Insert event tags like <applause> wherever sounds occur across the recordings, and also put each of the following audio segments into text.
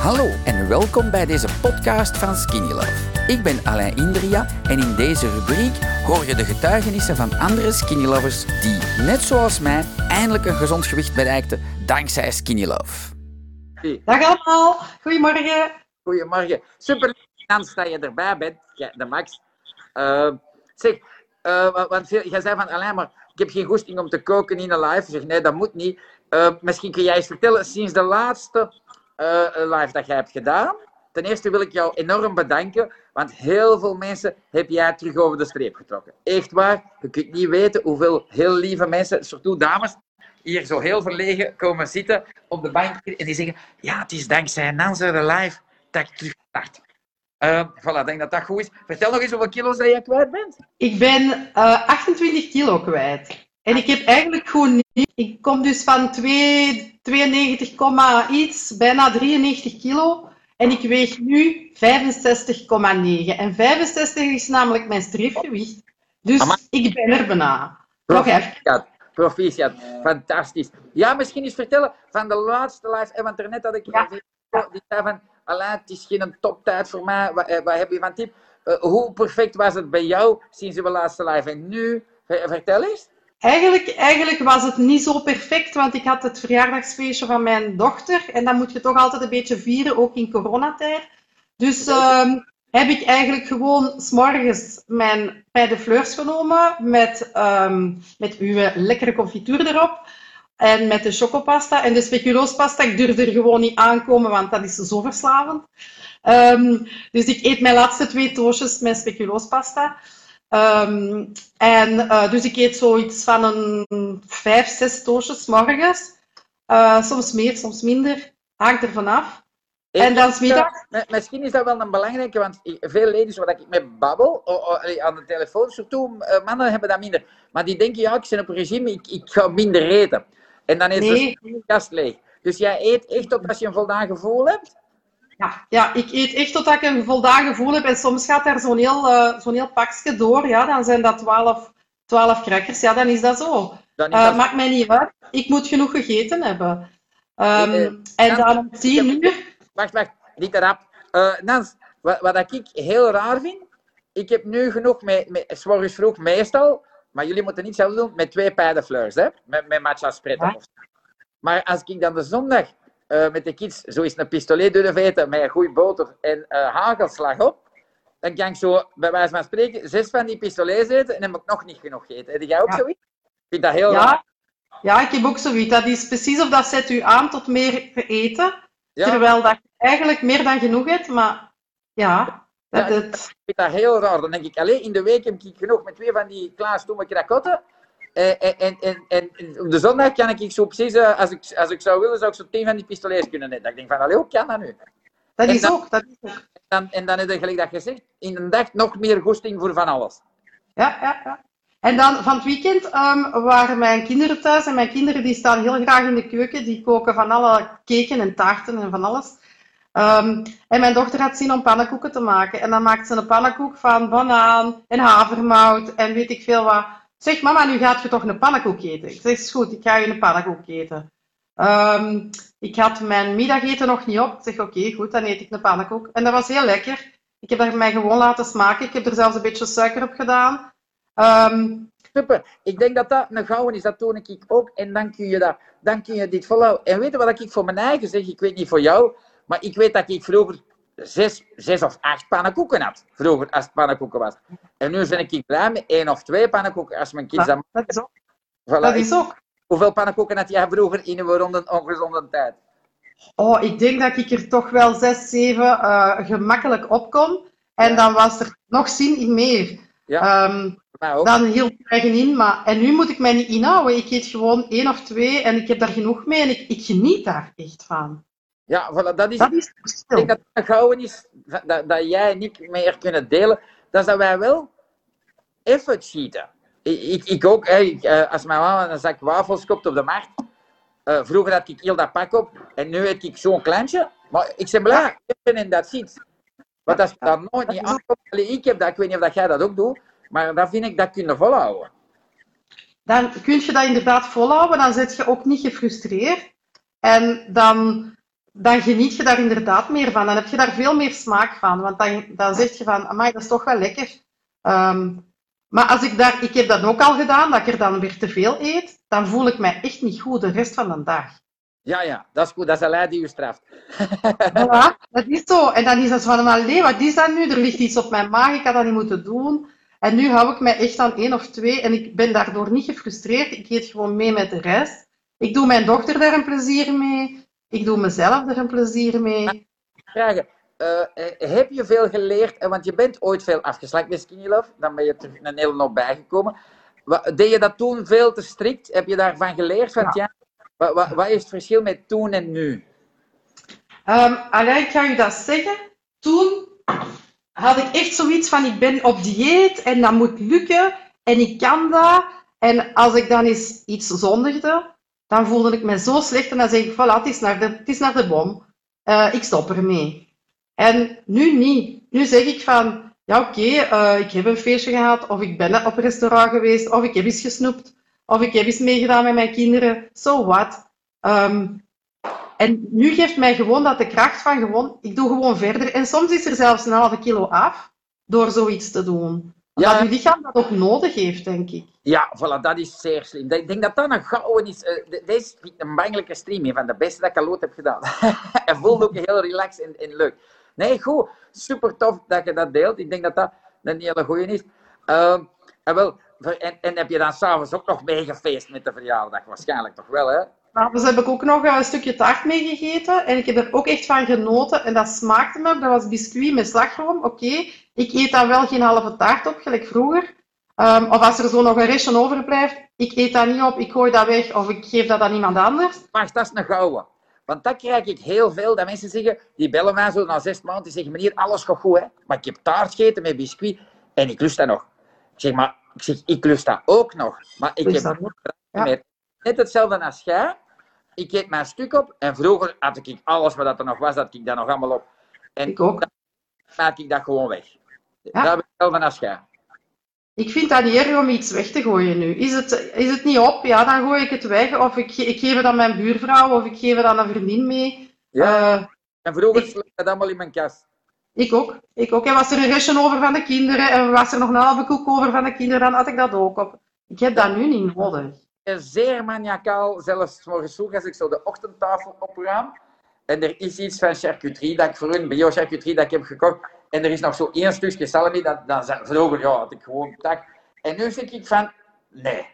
Hallo en welkom bij deze podcast van Skinny Love. Ik ben Alain Indria en in deze rubriek hoor je de getuigenissen van andere Skinny Lovers die, net zoals mij, eindelijk een gezond gewicht bereikten dankzij Skinny Love. Dag allemaal, goedemorgen. Goedemorgen. Super dat je erbij bent, ja, de Max. Uh, zeg, uh, want jij zei van Alain, maar ik heb geen goesting om te koken in een live. Zeg, nee, dat moet niet. Uh, misschien kun jij eens vertellen, sinds de laatste uh, live dat jij hebt gedaan. Ten eerste wil ik jou enorm bedanken, want heel veel mensen heb jij terug over de streep getrokken. Echt waar, je kunt niet weten hoeveel heel lieve mensen, surtout dames, hier zo heel verlegen komen zitten op de bank en die zeggen, ja, het is dankzij Nanzer de live dat ik terug start. Uh, voilà, ik denk dat dat goed is. Vertel nog eens hoeveel kilo's dat je kwijt bent. Ik ben uh, 28 kilo kwijt. En ik heb eigenlijk gewoon niet. Ik kom dus van 2, 92, iets, bijna 93 kilo. En ik weeg nu 65,9. En 65 is namelijk mijn streefgewicht. Dus Amma. ik ben er bijna. Nog even. Proficiat, fantastisch. Ja, misschien eens vertellen van de laatste live, want daarnet had ik ja. die zei van, Alain, het is geen toptijd voor mij, wat, wat heb je van tip? Uh, hoe perfect was het bij jou sinds je laatste live en nu? Vertel eens. Eigenlijk, eigenlijk was het niet zo perfect, want ik had het verjaardagsfeestje van mijn dochter. En dan moet je toch altijd een beetje vieren, ook in coronatijd. Dus uh, heb ik eigenlijk gewoon s'morgens mijn bij de fleurs genomen met, um, met uw lekkere confituur erop. En met de chocopasta en de speculoospasta. Ik durfde er gewoon niet aankomen, want dat is zo verslavend. Um, dus ik eet mijn laatste twee toosjes met speculoospasta. Um, en uh, dus ik eet zoiets van een vijf, zes toosjes morgens. Uh, soms meer, soms minder. Hangt er vanaf. En dan smiddags... Misschien is dat wel een belangrijke, want veel ladies waar ik mee babbel, aan de telefoon, surtout mannen hebben dat minder. Maar die denken, ja, ik ben op regime, ik, ik ga minder eten. En dan is nee. de kast leeg. Dus jij eet echt tot als je een voldaan gevoel hebt? Ja, ja, ik eet echt totdat ik een voldaan gevoel heb. En soms gaat er zo'n heel, uh, zo'n heel pakje door. Ja, dan zijn dat 12, 12 crackers. Ja, dan is dat zo. Dan uh, Maakt mij niet uit. Ik moet genoeg gegeten hebben. Um, uh, en dan om 10 uur... Wacht, wacht. Niet te rap. Nans, wat, wat ik heel raar vind... Ik heb nu genoeg, met, vroeg meestal... Maar jullie moeten niet zelf doen met twee pijdenfleurs, hè? Met, met matcha spread. Ja. Maar als ik dan de zondag uh, met de kids zo eens een pistolet durven eten met een goede boter en uh, hagelslag op, dan kan ik zo, bij wijze van spreken, zes van die pistolets eten en dan heb ik nog niet genoeg gegeten. Heb jij ook ja. zoiets? Ik vind dat heel ja. Raar. Ja, ik heb ook zoiets. Dat is precies of dat zet u aan tot meer eten, ja. terwijl dat je eigenlijk meer dan genoeg hebt, maar ja... Dat ja, het... Ik vind dat heel raar. Dan denk ik, alleen in de week heb ik genoeg met twee van die klaarstomme krakotten. En, en, en, en, op de zondag kan ik zo precies, als ik, als ik zou willen, zou ik zo tien van die pistolets kunnen nemen. Dat ik denk van, allee, hoe kan dat nu? Dat is dan, ook, dat is ook. En dan, en dan is het gelijk dat je zegt, in een dag nog meer goesting voor van alles. Ja, ja, ja. En dan van het weekend um, waren mijn kinderen thuis. En mijn kinderen die staan heel graag in de keuken. Die koken van alle keken en taarten en van alles. Um, en mijn dochter had zin om pannenkoeken te maken. En dan maakt ze een pannenkoek van banaan en havermout en weet ik veel wat. Zeg, mama, nu gaat je toch een pannenkoek eten? Ik zeg, is goed, ik ga je een pannenkoek eten. Um, ik had mijn middageten nog niet op. Ik zeg, oké, goed, dan eet ik een pannenkoek. En dat was heel lekker. Ik heb dat mij gewoon laten smaken. Ik heb er zelfs een beetje suiker op gedaan. Um, Super. Ik denk dat dat een gouden is. Dat toon ik ook. En dan kun je, dat, dan kun je dit volhouden. En weet je wat ik voor mijn eigen zeg? Ik weet niet voor jou. Maar ik weet dat ik vroeger zes, zes of acht pannenkoeken had. Vroeger, als het pannenkoeken was. En nu ben ik blij met één of twee pannenkoeken als mijn kids dat, dat is ook. Voilà. Dat is ook. Hoeveel pannenkoeken had jij vroeger in een ronde ongezonde tijd? Oh, ik denk dat ik er toch wel zes, zeven uh, gemakkelijk op kon. En dan was er nog zin in meer. Ja, um, dan hield ik eigen in. Maar, en nu moet ik mij niet inhouden. Ik eet gewoon één of twee en ik heb daar genoeg mee. En ik, ik geniet daar echt van. Ja, voilà, dat is, dat is ik denk dat het gouden is dat, dat jij en ik meer kunnen delen. Dat is dat wij wel even cheaten. Ik, ik, ik ook, hè, eh, als mijn mama een zak wafels koopt op de markt. Uh, vroeger had ik heel dat pak op en nu heb ik zo'n kleintje. Maar ik ben blij, ik ben in dat ziet. Want als je dat nooit niet aankomt, ik heb dat, ik weet niet of dat jij dat ook doet, maar dat vind ik dat kunnen volhouden. Dan kun je dat inderdaad volhouden, dan zit je ook niet gefrustreerd. En dan dan geniet je daar inderdaad meer van. Dan heb je daar veel meer smaak van. Want dan, dan zeg je van, amai, dat is toch wel lekker. Ehm, maar als ik daar, ik heb dat ook al gedaan, dat ik er dan weer te veel eet, dan voel ik mij echt niet goed de rest van de dag. Ja, ja, dat is goed. Dat is een die u straft. <laughs> Voilà, dat is zo. En dan is dat van, allee, wat is dat nu? Er ligt iets op mijn maag, ik had dat niet moeten doen. En nu hou ik mij echt aan één of twee en ik ben daardoor niet gefrustreerd. Ik eet gewoon mee met de rest. Ik doe mijn dochter daar een plezier mee. Ik doe mezelf er een plezier mee. Vragen. Uh, heb je veel geleerd? Eh, want je bent ooit veel afgeslacht met Skinny Love. Dan ben je er een hele hoop bijgekomen. Deed je dat toen veel te strikt? Heb je daarvan geleerd? Want ja. wat, wat, wat, is het verschil met toen en nu? Um, ik ga je dat zeggen. Toen had ik echt zoiets van, ik ben op dieet en dat moet lukken en ik kan dat. En als ik dan eens iets zondigde, dan voelde ik me zo slecht en dan zeg ik, voilà, het is naar de, het is naar de bom. Uh, ik stop ermee. En nu niet. Nu zeg ik van, ja oké, uh, ik heb een feestje gehad, of ik ben op een restaurant geweest, of ik heb eens gesnoept, of ik heb eens meegedaan met mijn kinderen. So what? Um, en nu geeft mij gewoon dat de kracht van gewoon, ik doe gewoon verder. En soms is er zelfs een halve kilo af door zoiets te doen. Ja. je lichaam dat ook nodig heeft, denk ik. Ja, voilà, dat is zeer slim. Ik denk dat dat een gouden is. Uh, deze is een bangelijke stream, een van de beste dat ik al ooit heb gedaan. <laughs> en voelt ook heel relaxed en, en leuk. Nee, goed. Super tof dat je dat deelt. Ik denk dat dat een hele goeie is. Uh, en, wel, en, en heb je dan s'avonds ook nog meegefeest met de verjaardag? Waarschijnlijk toch wel, hè? Dus heb ik ook nog een stukje taart meegegeten en ik heb er ook echt van genoten en dat smaakte me. Dat was biscuit met slagroom. Oké, ik eet dan wel geen halve taart op, gelijk vroeger. Um, of als er zo nog een restje overblijft, ik eet dat niet op, ik gooi dat weg of ik geef dat aan iemand anders. Maar dat is een gouden. Want dat krijg ik heel veel, dat mensen zeggen, die bellen mij zo na zes maanden, die zeggen, meneer, alles gaat goed, hè. Maar ik heb taart gegeten met biscuit en ik lust dat nog. Ik zeg, maar, ik zeg, ik lust dat ook nog. Maar ik heb ja. net hetzelfde als jij. Ik eet mijn stuk op en vroeger had ik alles wat er nog was, dat ik dat nog allemaal op. En ik ook. Dan maak ik dat gewoon weg. Ja. Ben ik hetzelfde als jij. Ik vind dat niet erg om iets weg te gooien nu. Is het, is het niet op, ja, dan gooi ik het weg. Of ik, ik geef het aan mijn buurvrouw, of ik geef het aan een vriendin mee. Ja. Uh, en vroeger ik dat allemaal in mijn kast. Ik ook. Ik ook. En was er een restje over van de kinderen en was er nog een halve koek over van de kinderen, dan had ik dat ook op. Ik heb dat nu niet nodig. Zeer maniacaal, zelfs morgens vroeg als ik zo de ochtendtafel opruim. En er is iets van charcuterie dat ik voor hun, bio-charcuterie dat ik heb gekocht. En er is nog zo één stukje salami, dat, dat vroeger ja, had ik gewoon tak. En nu zeg ik van, nee.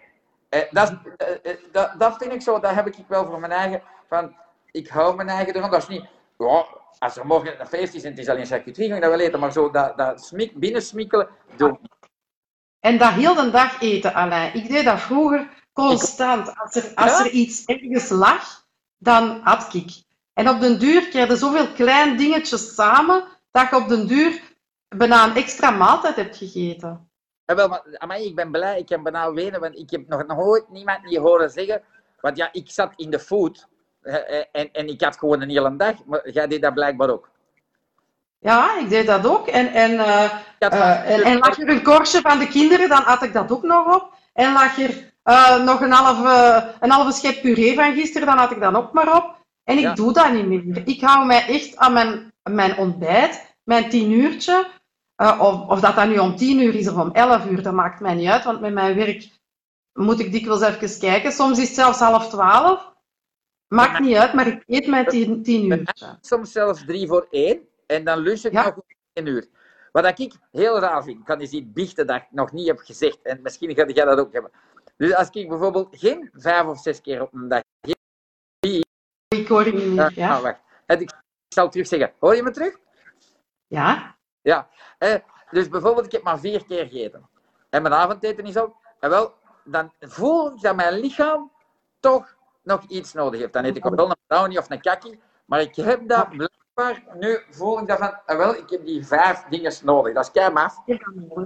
Eh, dat, eh, eh, dat, dat vind ik zo, dat heb ik wel voor mijn eigen, van, ik hou mijn eigen ervan. Dat is niet, ja, als er morgen een feest is en het is alleen charcuterie, ga ik dat wel eten. Maar zo dat, dat smik, binnensmikkelen, doe. En dat heel de dag eten, Alain. Ik deed dat vroeger constant. Als er, als er iets ergens lag, dan had ik. En op den duur krijg je zoveel kleine dingetjes samen, dat je op den duur bijna een extra maaltijd hebt gegeten. Ja, wel, maar, ik ben blij, ik heb bijna wenen, want ik heb nog nooit niemand die horen zeggen, want ja, ik zat in de food en, en ik had gewoon een hele dag, maar jij deed dat blijkbaar ook. Ja, ik deed dat ook. En, en, uh, uh, en, en, lag er een korstje van de kinderen, dan had ik dat ook nog op. En lag er uh, nog een halve, een halve schep puree van gisteren, dan had ik dat ook maar op. En ik doe dat niet meer. Ik hou mij echt aan mijn, mijn ontbijt, mijn tien uurtje. Uh, of, of dat dat nu om tien uur is of om elf uur, dat maakt mij niet uit. Want met mijn werk moet ik dikwijls even kijken. Soms is het zelfs half twaalf. Maakt niet uit, maar ik eet mijn tien, tien uurtje. Soms zelfs drie voor één. En dan lust ik nog één uur. Wat ik heel raar vind, kan je zien biechten dat ik nog niet heb gezegd. En misschien ga jij dat ook hebben. Dus als ik bijvoorbeeld geen vijf of zes keer op een dag ik hoor je niet meer, ja. Ah, wacht. Ik zal terug zeggen. Hoor je me terug? Ja. Ja. Eh, dus bijvoorbeeld, ik heb maar vier keer gegeten. En mijn avondeten is op. En wel, dan voel ik dat mijn lichaam toch nog iets nodig heeft. Dan eet ik wel een brownie of een kakkie. Maar ik heb dat blijkbaar, nu voel ik dat van, eh, wel, ik heb die vijf dingen nodig. Dat is kei maf.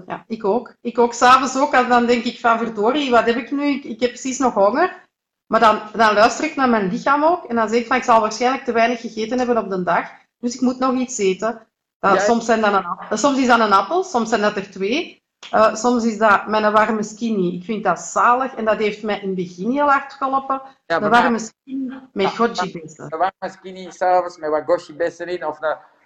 Ja, ik ook. Ik ook s'avonds ook. En dan denk ik van, verdorie, wat heb ik nu? Ik, ik heb precies nog honger. Maar dan, dan luister ik naar mijn lichaam ook en dan zeg ik van ik zal waarschijnlijk te weinig gegeten hebben op de dag, dus ik moet nog iets eten. soms, zijn dat een, soms is dat een appel, soms zijn dat er twee. Eh, soms is dat met een warme skinny. Ik vind dat zalig en dat heeft mij in het begin heel hard geholpen. Ja, een bij warme skinny met goji bessen. Een warme skinny s'avonds met wat goshi bessen in. Of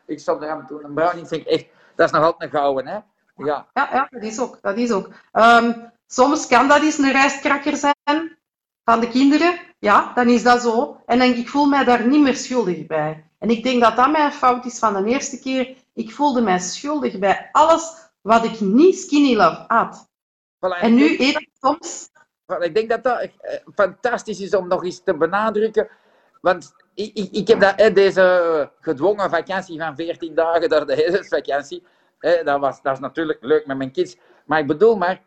ik stop er aan toe. Een brownie vind ik echt, dat is nog altijd een gouden, hè? Ja. Ja, ja, dat is ook. Dat is ook. Ehm, soms kan dat eens een rijstkrakker zijn van de kinderen. Ja, dan is dat zo. En dan, ik voel mij daar niet meer schuldig bij. En ik denk dat dat mijn fout is van de eerste keer. Ik voelde mij schuldig bij alles wat ik niet skinny love had. Voilà, En nu eet ik soms... Ik denk dat dat eh, fantastisch is om nog eens te benadrukken. Want ik, ik, ik heb dat, hè, deze gedwongen vakantie van 14 dagen door de hele vakantie. Hè, dat, was, dat is natuurlijk leuk met mijn kids. Maar ik bedoel maar,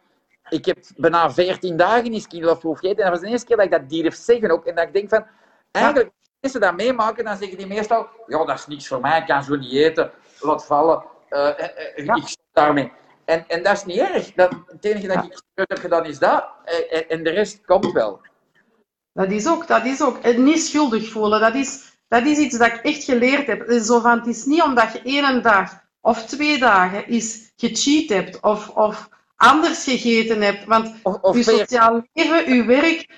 ik heb bijna 14 dagen in Proof gegeten. En dat was de eerste keer dat ik dat durf zeggen ook. En dat ik denk van, eigenlijk, als mensen dat meemaken, dan zeggen die meestal, ja, dat is niks voor mij, ik kan zo niet eten, laat vallen. Eh, eh, eh, Ja. Ik stop daarmee. En, en dat is niet erg. Dat, het enige dat Ja. ik heb gedaan is dat. En, en- en de rest komt wel. Dat is ook, dat is ook. Het niet schuldig voelen, dat is, dat is iets dat ik echt geleerd heb. Het is, zo van, het is niet omdat je één dag of twee dagen is gecheat hebt of, of anders gegeten hebt. Want Of, of je sociaal leven, je werk,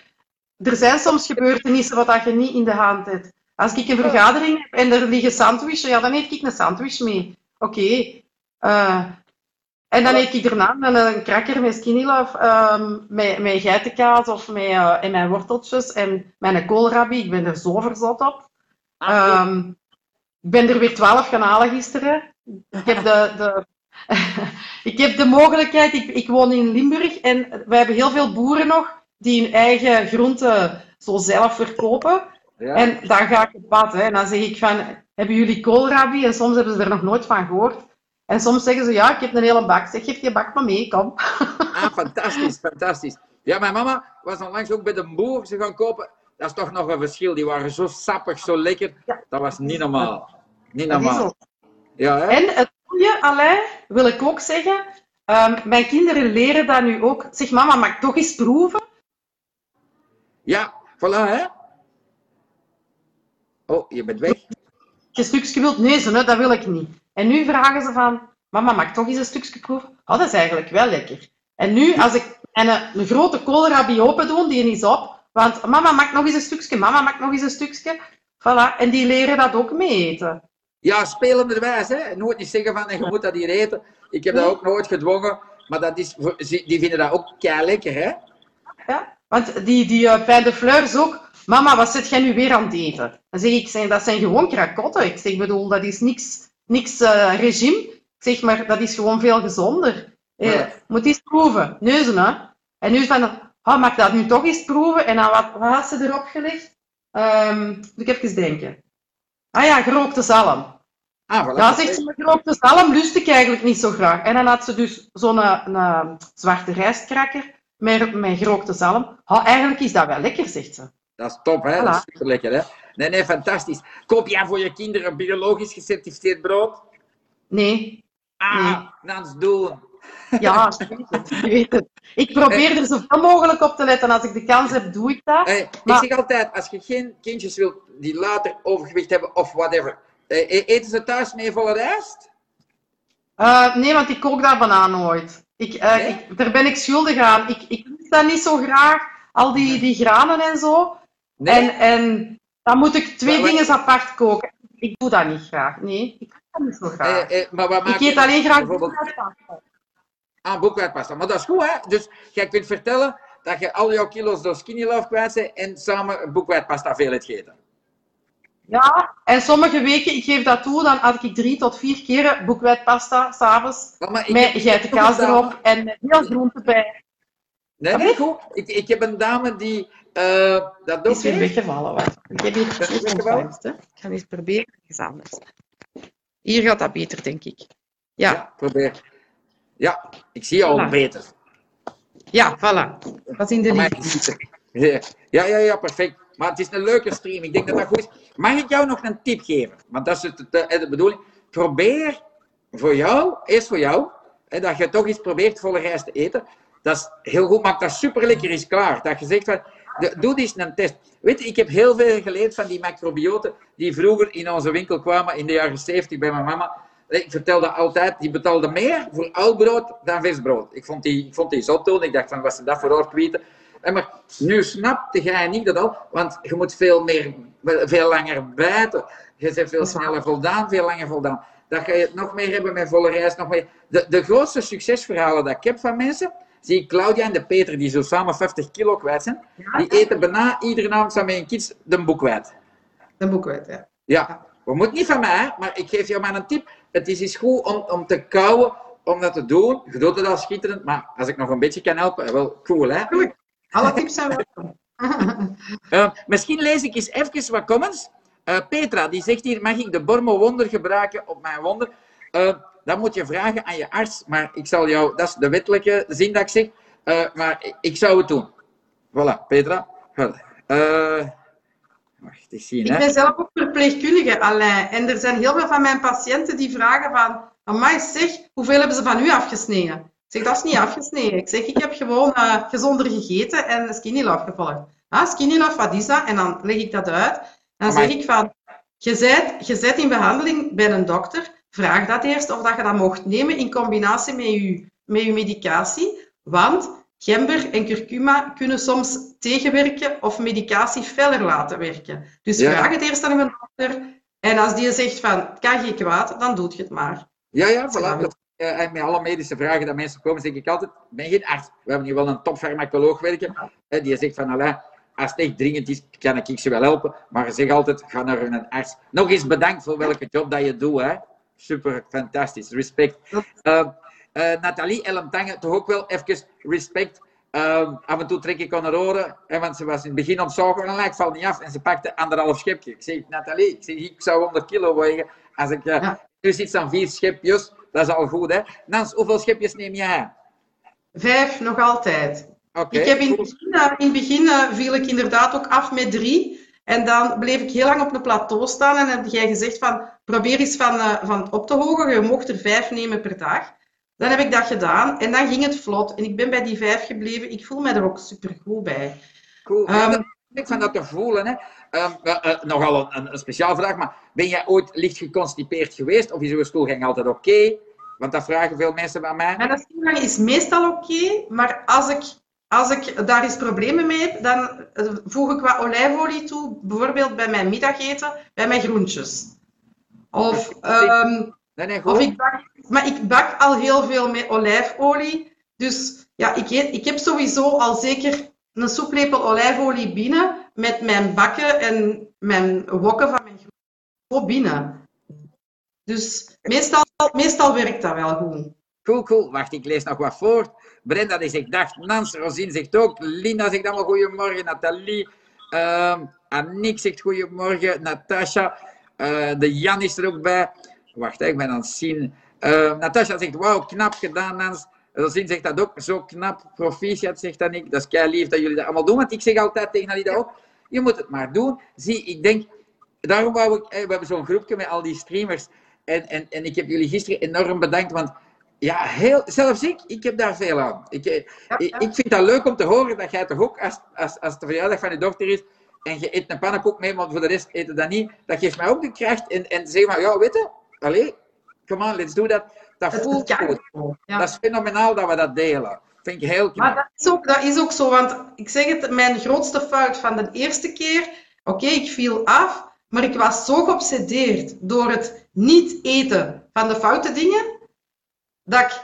er zijn soms gebeurtenissen wat dat je niet in de hand hebt. Als ik een vergadering heb en er liggen sandwiches, ja, dan eet ik een sandwich mee. Oké. Eh, en dan eet ik daarna een, cracker met skinny love, ehm, met, met geitenkaas of met, eh, en mijn worteltjes en mijn koolrabi. Ik ben er zo verzot op. Ah, Ehm, ik ben er weer 12 gaan halen gisteren. Ik heb de, de, <laughs> ik heb de mogelijkheid, ik, ik woon in Limburg en we hebben heel veel boeren nog die hun eigen groenten zo zelf verkopen. ja. En dan ga ik op pad hè, en dan zeg ik van, hebben jullie koolrabi? En soms hebben ze er nog nooit van gehoord. En soms zeggen ze, ja, ik heb een hele bak. Zeg, geef die bak maar mee, kom. <laughs> Ah, fantastisch, fantastisch. Ja, mijn mama was onlangs ook bij de boer ze gaan kopen. Dat is toch nog een verschil. Die waren zo sappig, zo lekker. Ja. Dat was niet normaal. Niet normaal. Ja, hè? En het goede, Alain, wil ik ook zeggen, ehm, mijn kinderen leren dat nu ook. Zeg, mama, mag ik toch eens proeven? Ja, voilà, hè? Oh, je bent weg. Je een stukje wilt neuzen, hè, dat wil ik niet. En nu vragen ze van, mama, mag ik toch eens een stukje proeven? Oh, dat is eigenlijk wel lekker. En nu, als ik en een, een grote koolrabi open doe, die is op. Want mama, ik nog eens een stukje? Mama, ik nog eens een stukje? Voilà. En die leren dat ook mee eten. Ja, spelenderwijs, hè? Nooit niet zeggen van, je moet dat hier eten. Ik heb dat ook nooit gedwongen. Maar dat is, die vinden dat ook kei lekker, hè? Ja? Want die, die uh, Pijn de Fleurs ook, mama, wat zit jij nu weer aan het eten? Dan zeg ik, dat zijn gewoon krakotten. Ik zeg, bedoel, dat is niks, niks eh, regime. Ik zeg, maar dat is gewoon veel gezonder. Eh, Ja. Moet eens proeven, neuzen, hè. En nu van, oh, mag ik dat nu toch eens proeven? En dan, wat, wat had ze erop gelegd? Ehm moet ik even denken. Ah ja, gerookte zalm. Ah, voilà. Ja, zegt ze, maar gerookte zalm lust ik eigenlijk niet zo graag. En dan had ze dus zo'n een, een zwarte rijstkrakker met, met gerookte zalm. Oh, eigenlijk is dat wel lekker, zegt ze. Dat is top, hè? Dat is super lekker, hè? Nee, nee, fantastisch. Koop jij voor je kinderen biologisch gecertificeerd brood? Nee, Ah, Nee. dan is doen. Ja, je weet het, je weet het. Ik probeer er zoveel mogelijk op te letten. Als ik de kans heb, doe ik dat. Maar- Ik zeg altijd, als je geen kindjes wilt die later overgewicht hebben of whatever, eh, e- eten ze thuis mee volle rijst? Eh, nee, want ik kook dat bijna nooit. Ik, eh, Nee? ik, daar ben ik schuldig aan. Ik, ik lust dat niet zo graag, al die, die granen en zo. Nee? En, en dan moet ik twee Maar- dingen apart koken. Ik doe dat niet graag. Nee, ik doe dat niet zo graag. Eh, eh, maar wat maak ik eet alleen graag bijvoorbeeld. Aan boekwijdpasta? Maar dat is goed, hè? Dus jij kunt vertellen dat je al jouw kilo's door Skinny Love kwijt bent en samen boekwijdpasta veel hebt gegeten. Ja, en sommige weken, ik geef dat toe, dan had ik drie tot vier keer boekwijdpasta s'avonds. Ik Met geitenkaas erop en met heel groente bij. Nee, nee, goed. Ik, ik heb een dame die eh, dat ook is weer heeft. weggevallen. Wacht. Ik heb hier ontvangst. hè. Ik ga eens proberen. Anders. Hier gaat dat beter, denk ik. Ja, Ja, probeer. Ja, ik zie je al beter. ja, voilà. Dat is in de liefde. <laughs> Ja, ja, ja, perfect. Maar het is een leuke stream. Ik denk dat dat goed is. Mag ik jou nog een tip geven? Want dat is het, de, de bedoeling. Probeer voor jou, eerst voor jou, hè, dat je toch eens probeert volle rijst te eten. Dat is heel goed, maakt dat super lekker is klaar. Dat je zegt van, de- doe eens een test. Weet je, ik heb heel veel geleerd van die macrobioten die vroeger in onze winkel kwamen in de jaren 70 bij mijn mama. Ik vertelde altijd, die betaalde meer voor oud brood dan visbrood. Ik vond die, ik vond die zot toen. Ik dacht van, wat ze dat voor. En maar nu snapte jij niet dat al, want je moet veel, meer, veel langer bijten. Je bent veel sneller voldaan, veel langer voldaan. Dan ga je het nog meer hebben met volle reis. Nog meer. De, de grootste succesverhalen dat ik heb van mensen, zie ik Claudia en de Peter, die zo samen 50 kilo kwijt zijn, die eten bijna iedere avond samen met een kids de boek kwijt. De boek kwijt, ja. Ja, we moeten niet van mij, maar ik geef jou maar een tip. Het is eens goed om, om te kouwen, om dat te doen. Je doet het al schitterend, maar als ik nog een beetje kan helpen, wel cool, hè? Goed. Alle tips zijn welkom. Uh, <laughs> misschien lees ik eens even wat comments. Uh, Petra, die zegt hier, mag ik de Bormo Wonder gebruiken op mijn wonder? Uh, dat moet je vragen aan je arts, maar ik zal jou, dat is de wettelijke zin dat ik zeg, maar ik zou het doen. Voilà, Petra. Wacht, ik, zien, ik ben zelf ook verpleegkundige, Alain. En er zijn heel veel van mijn patiënten die vragen van... Amai, zeg, hoeveel hebben ze van u afgesneden? Ik zeg, dat is niet afgesneden. Ik zeg, ik heb gewoon uh, gezonder gegeten en skinny love gevolgd. Ah, skinny love, wat is dat? En dan leg ik dat uit. En dan zeg ik van... Je zet, je zet in behandeling bij een dokter. Vraag dat eerst of dat je dat mocht nemen in combinatie met je, met je medicatie. Want Gember en curcuma kunnen soms tegenwerken of medicatie feller laten werken. Dus vraag het eerst aan een dokter. En als die zegt van, kan je kwaad, dan doet je het maar. Ja, ja, voilà. Uh, met alle medische vragen dat mensen komen, zeg ik altijd, ben geen arts. We hebben hier wel een topfarmacoloog werken. Uh, die zegt van, als het echt dringend is, kan ik ze wel helpen. Maar zeg altijd, ga naar een arts. Nog eens bedankt voor welke job dat je doet. Hè. Super, fantastisch. Respect. Uh, uh, Nathalie Elmtange, toch ook wel even respect. Uh, af en toe trek ik aan haar oren, hè, want ze was in het begin op zogen en ik val niet af. En ze pakte anderhalf schepje. Ik zeg, Nathalie, ik, zeg, ik zou 100 kilo wegen. Als ik, uh, ja. Nu zit aan vier schepjes, dat is al goed. Hè? Nans, hoeveel schepjes neem jij? Vijf, nog altijd. Okay, ik heb in, het begin, in het begin viel ik inderdaad ook af met drie. En dan bleef ik heel lang op een plateau staan en heb jij gezegd van probeer eens van, van op te hogen. Je mocht er vijf nemen per dag. Dan heb ik dat gedaan en dan ging het vlot. En ik ben bij die vijf gebleven. Ik voel me er ook super goed bij. Cool. Um, ik van dat te voelen. Hè. Um, uh, nogal een, een, speciaal vraag, maar ben jij ooit licht geconstipeerd geweest? Of is uw stoelgang altijd oké? Want dat vragen veel mensen bij mij. Mijn stoelgang is meestal oké, maar als ik, als ik daar eens problemen mee heb, dan eh, voeg ik wat olijfolie toe, bijvoorbeeld bij mijn middageten, bij mijn groentjes. Of, um, nee, nee, of ik maar ik bak al heel veel met olijfolie. Dus ja, ik, ik heb sowieso al zeker een soeplepel olijfolie binnen met mijn bakken en mijn wokken van mijn groente binnen. Dus meestal, meestal werkt dat wel goed. Cool, cool. Wacht, ik lees nog wat voor. Brenda die zegt dag, Nans, Rosine zegt ook, Linda zegt allemaal goedemorgen, Nathalie, uh, Annick zegt goedemorgen, Natasha, uh, de Jan is er ook bij. Wacht, ik ben aan het zien. Uh, Natasja zegt, wauw, knap gedaan, Nans. Rosine zegt dat ook, zo knap. Proficiat zegt dat ik. Dat is kei lief dat jullie dat allemaal doen. Want ik zeg altijd tegen jullie dat ook. Je moet het maar doen. Zie, ik denk, daarom wou ik, we hebben zo'n groepje met al die streamers. En, en, en ik heb jullie gisteren enorm bedankt, want ja, heel, zelfs ik, ik heb daar veel aan. Ik, eh, ik, ik vind dat leuk om te horen dat jij toch ook, als, als, als de verjaardag van je dochter is, en je eet een pannenkoek mee, maar voor de rest eten dat niet, dat geeft mij ook de kracht. En, en zeg maar, ja, weet je, allez, come on, let's do that. Dat voelt goed. Dat is fenomenaal dat we dat delen. Vind ik heel knap. Maar dat is, ook, dat is ook zo, want ik zeg het, mijn grootste fout van de eerste keer, oké, ik viel af, maar ik was zo geobsedeerd door het niet eten van de foute dingen, dat ik,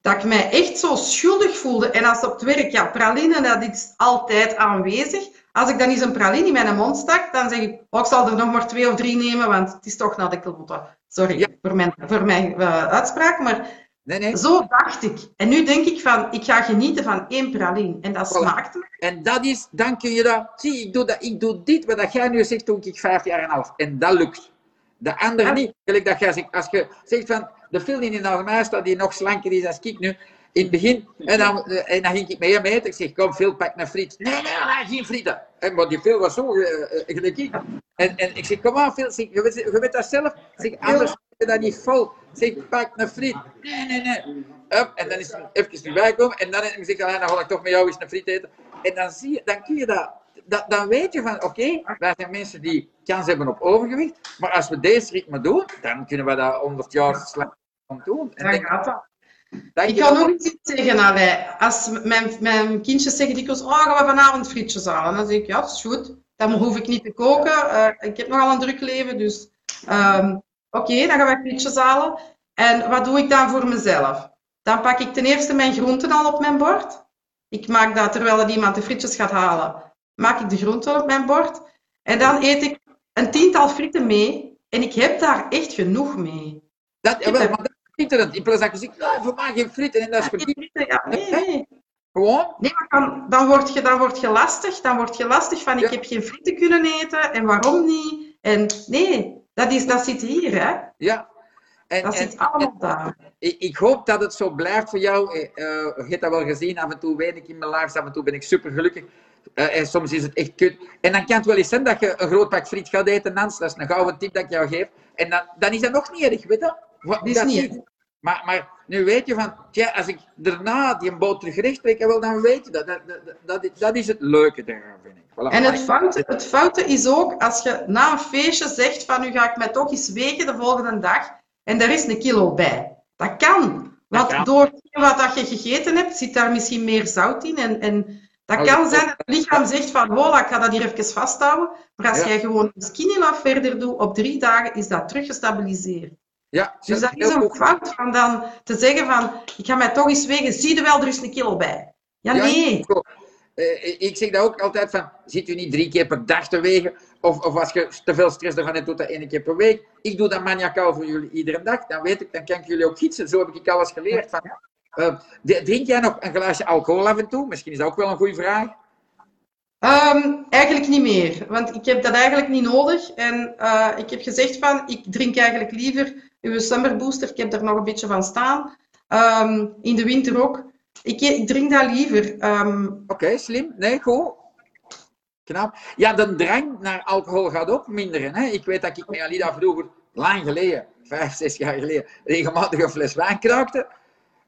dat ik mij echt zo schuldig voelde. En als op het werk, ja, praline, dat is altijd aanwezig. Als ik dan eens een praline in mijn mond stak, dan zeg ik, oh, ik zal er nog maar twee of drie nemen, want het is toch naar de klote. Sorry voor mijn, voor mijn uh, uitspraak, maar nee, nee. zo dacht ik. En nu denk ik van, ik ga genieten van één praline. En dat smaakt me. En dat is, dan kun je dat, zie, ik doe, dat, ik doe dit, wat jij nu zegt, toen ik vijf jaar en half. En dat lukt. De andere niet. Gelijk dat jij zegt, als je zegt van, de film die in mij staat, die nog slanker is als ik nu, in het begin, en dan, en dan ging ik mee mee Ik zeg, kom, Phil, pak naar friet. Nee, nee, nee, geen frieten. En, maar die Phil was zo uh, gelijk ik. En, en ik zeg, kom aan, Phil, zeg, je, weet, je weet dat zelf. Ik zeg, anders je dat niet vol. Zeg, pak een friet. Nee, nee, nee. Up, en dan is hij even niet bijkomen. En dan zeg ik, dan ga ik toch met jou eens een friet eten. En dan, zie je, dan kun je dat, dat dan weet je van, oké, okay, wij zijn mensen die kans hebben op overgewicht. Maar als we deze ritme doen, dan kunnen we dat 100 jaar slecht doen. En Dan denk, gaat dat. Ik kan ook iets zeggen, Allee. Als mijn, mijn kindjes zeggen dikwijls, oh, gaan we vanavond frietjes halen? Dan zeg ik, ja, dat is goed. Dan hoef ik niet te koken. Eh, ik heb nogal een druk leven, dus ehm, oké, dan gaan we frietjes halen. En wat doe ik dan voor mezelf? Dan pak ik ten eerste mijn groenten al op mijn bord. Ik maak dat, terwijl er iemand de frietjes gaat halen, maak ik de groenten op mijn bord. En dan eet ik een tiental frieten mee. En ik heb daar echt genoeg mee. Dat, jawel, maar In plaats dat je zegt, nou, voor mij geen frieten en dat is verdiend. ja, nee, nee. Gewoon, Nee, maar dan, dan, word je, dan word je lastig. Dan word je lastig van ik heb geen frieten kunnen eten en waarom niet? En nee, dat, is, dat zit hier, hè? ja. En, Dat en- zit allemaal daar. ik, ik hoop dat het zo blijft voor jou. Eh, eh, je hebt dat wel gezien, af en toe ween ik in mijn lives, af en toe ben ik super gelukkig. Eh, en soms is het echt kut. En dan kan het wel eens zijn dat je een groot pak friet gaat eten, Nans. Dat is een gouden tip dat ik jou geef. En dan, dan is dat nog niet erg, weet je? Wat- Dat is dat niet Maar, maar nu weet je van, tja, als ik daarna die boot terug recht trek, wel, dan weet je dat. Dat, dat, dat, is- dat is het leuke daaraan, vind ik. Voilà. En het foute, het foute is ook als je na een feestje zegt van nu ga ik mij toch eens wegen de volgende dag en daar is een kilo bij. Dat kan. Want kan. door wat dat je gegeten hebt, zit daar misschien meer zout in. En, en dat Oh, kan zijn dat het lichaam zegt van hola, ik ga dat hier even vasthouden. Maar als Ja. jij gewoon een skinny verder doet, op drie dagen is dat teruggestabiliseerd. Ja, Dus dat is goed. fout van dan te zeggen van, ik ga mij toch eens wegen, zie je wel, er is een kilo bij. Ja, Ja, nee. Eh, ik zeg dat ook altijd van, zit u niet drie keer per dag te wegen? Of, of als je te veel stress ervan hebt, doe dat één keer per week. Ik doe dat maniacaal voor jullie iedere dag. Dan weet ik, dan kan ik jullie ook gietsen. Zo heb ik alles geleerd. Van, eh, drink jij nog een glaasje alcohol af en toe? Misschien is dat ook wel een goede vraag. Ehm, eigenlijk niet meer, want ik heb dat eigenlijk niet nodig. En eh, ik heb gezegd van, ik drink eigenlijk liever uw Summer Booster. Ik heb daar nog een beetje van staan. Ehm, in de winter ook. Ik, ik drink dat liever. Ehm, Oké, slim. Nee, goed. Knap. Ja, de drang naar alcohol gaat ook minderen. Hè? Ik weet dat ik met Alida vroeger, lang geleden, vijf, zes jaar geleden, regelmatig een fles wijn kraakte.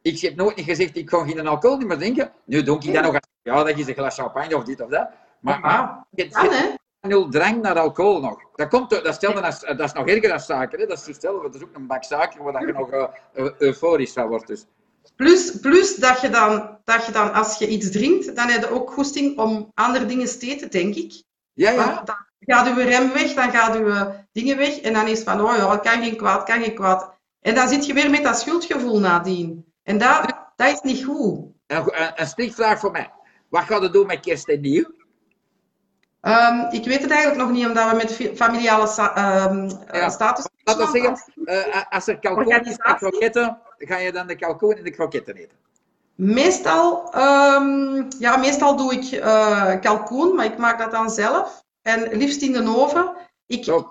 Ik heb nooit niet gezegd, ik kon geen alcohol niet meer drinken. Nu doe ik dat nog als, ja, dat is een glas champagne of dit of dat. Maar, maar hè? Nul drang naar alcohol nog. Dat, komt, dat, stelde als, dat is nog erger dan suiker. Hè? Dat is hetzelfde, dat is ook een bak suiker waar je nog eh, eh, euforisch van wordt. Dus. Plus, plus dat, je dan, dat je dan, als je iets drinkt, dan heb je ook goesting om andere dingen te eten, denk ik. Ja, ja. Want Dan gaat uw rem weg, dan gaat uw dingen weg. En dan is van, oh ja, kan geen kwaad, kan geen kwaad. En dan zit je weer met dat schuldgevoel nadien. En dat, dat is niet goed. Een, een, voor mij. Wat gaat het doen met kerst en nieuw? Ehm, ik weet het eigenlijk nog niet, omdat we met familiale ehm, eh, Ja. status... Laten we zeggen, eh, als er kalkoen is en kroketten, ga je dan de kalkoen en de kroketten eten? Meestal, ehm, ja, meestal doe ik eh, kalkoen, maar ik maak dat dan zelf. En liefst in de oven. Ik Zo.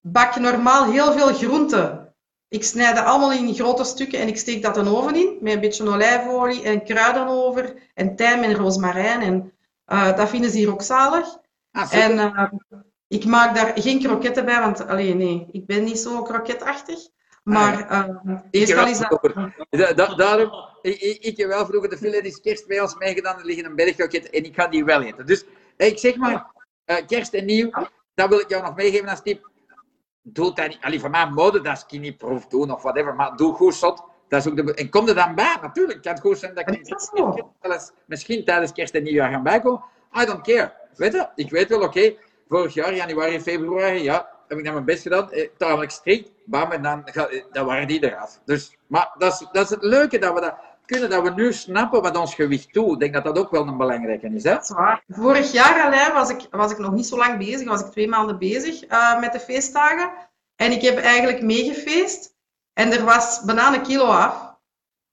bak normaal heel veel groenten. Ik snijd dat allemaal in grote stukken en ik steek dat de oven in. Met een beetje olijfolie en kruiden over. En tijm en rozemarijn. En dat vinden ze hier ook zalig. Ah. En eh, ik maak daar geen kroketten bij, want alleen nee, ik ben niet zo kroketachtig. Maar eh, meestal wel is dat... Da- da- daarom, ik, ik, ik heb wel vroeger de filet kerst bij ons meegedaan, er liggen een berg kroketten en ik ga die wel eten. Dus eh, ik zeg maar, eh, kerst en nieuw, dat wil ik jou nog meegeven als tip. Doe dat niet, allee, voor mij mode, dat is skinny proof doen of whatever, maar doe goed zot. Dat is ook de, en kom er dan bij, natuurlijk. kan het goed zijn dat ik Is misschien tijdens kerst en nieuwjaar gaan bijkomen. I don't care. Weet je, ik weet wel, oké, vorig jaar, januari, februari, ja, heb ik dan mijn best gedaan, eh, tamelijk strikt, bam, en dan, eh, dan waren die eraf. Dus, maar dat is, dat is het leuke, dat we dat kunnen, dat we nu snappen wat ons gewicht doet. Ik denk dat dat ook wel een belangrijke is, hè? Dat is waar. Vorig jaar alleen was ik, was ik nog niet zo lang bezig, was ik twee maanden bezig eh, met de feestdagen. En ik heb eigenlijk meegefeest. En er was bijna een kilo af.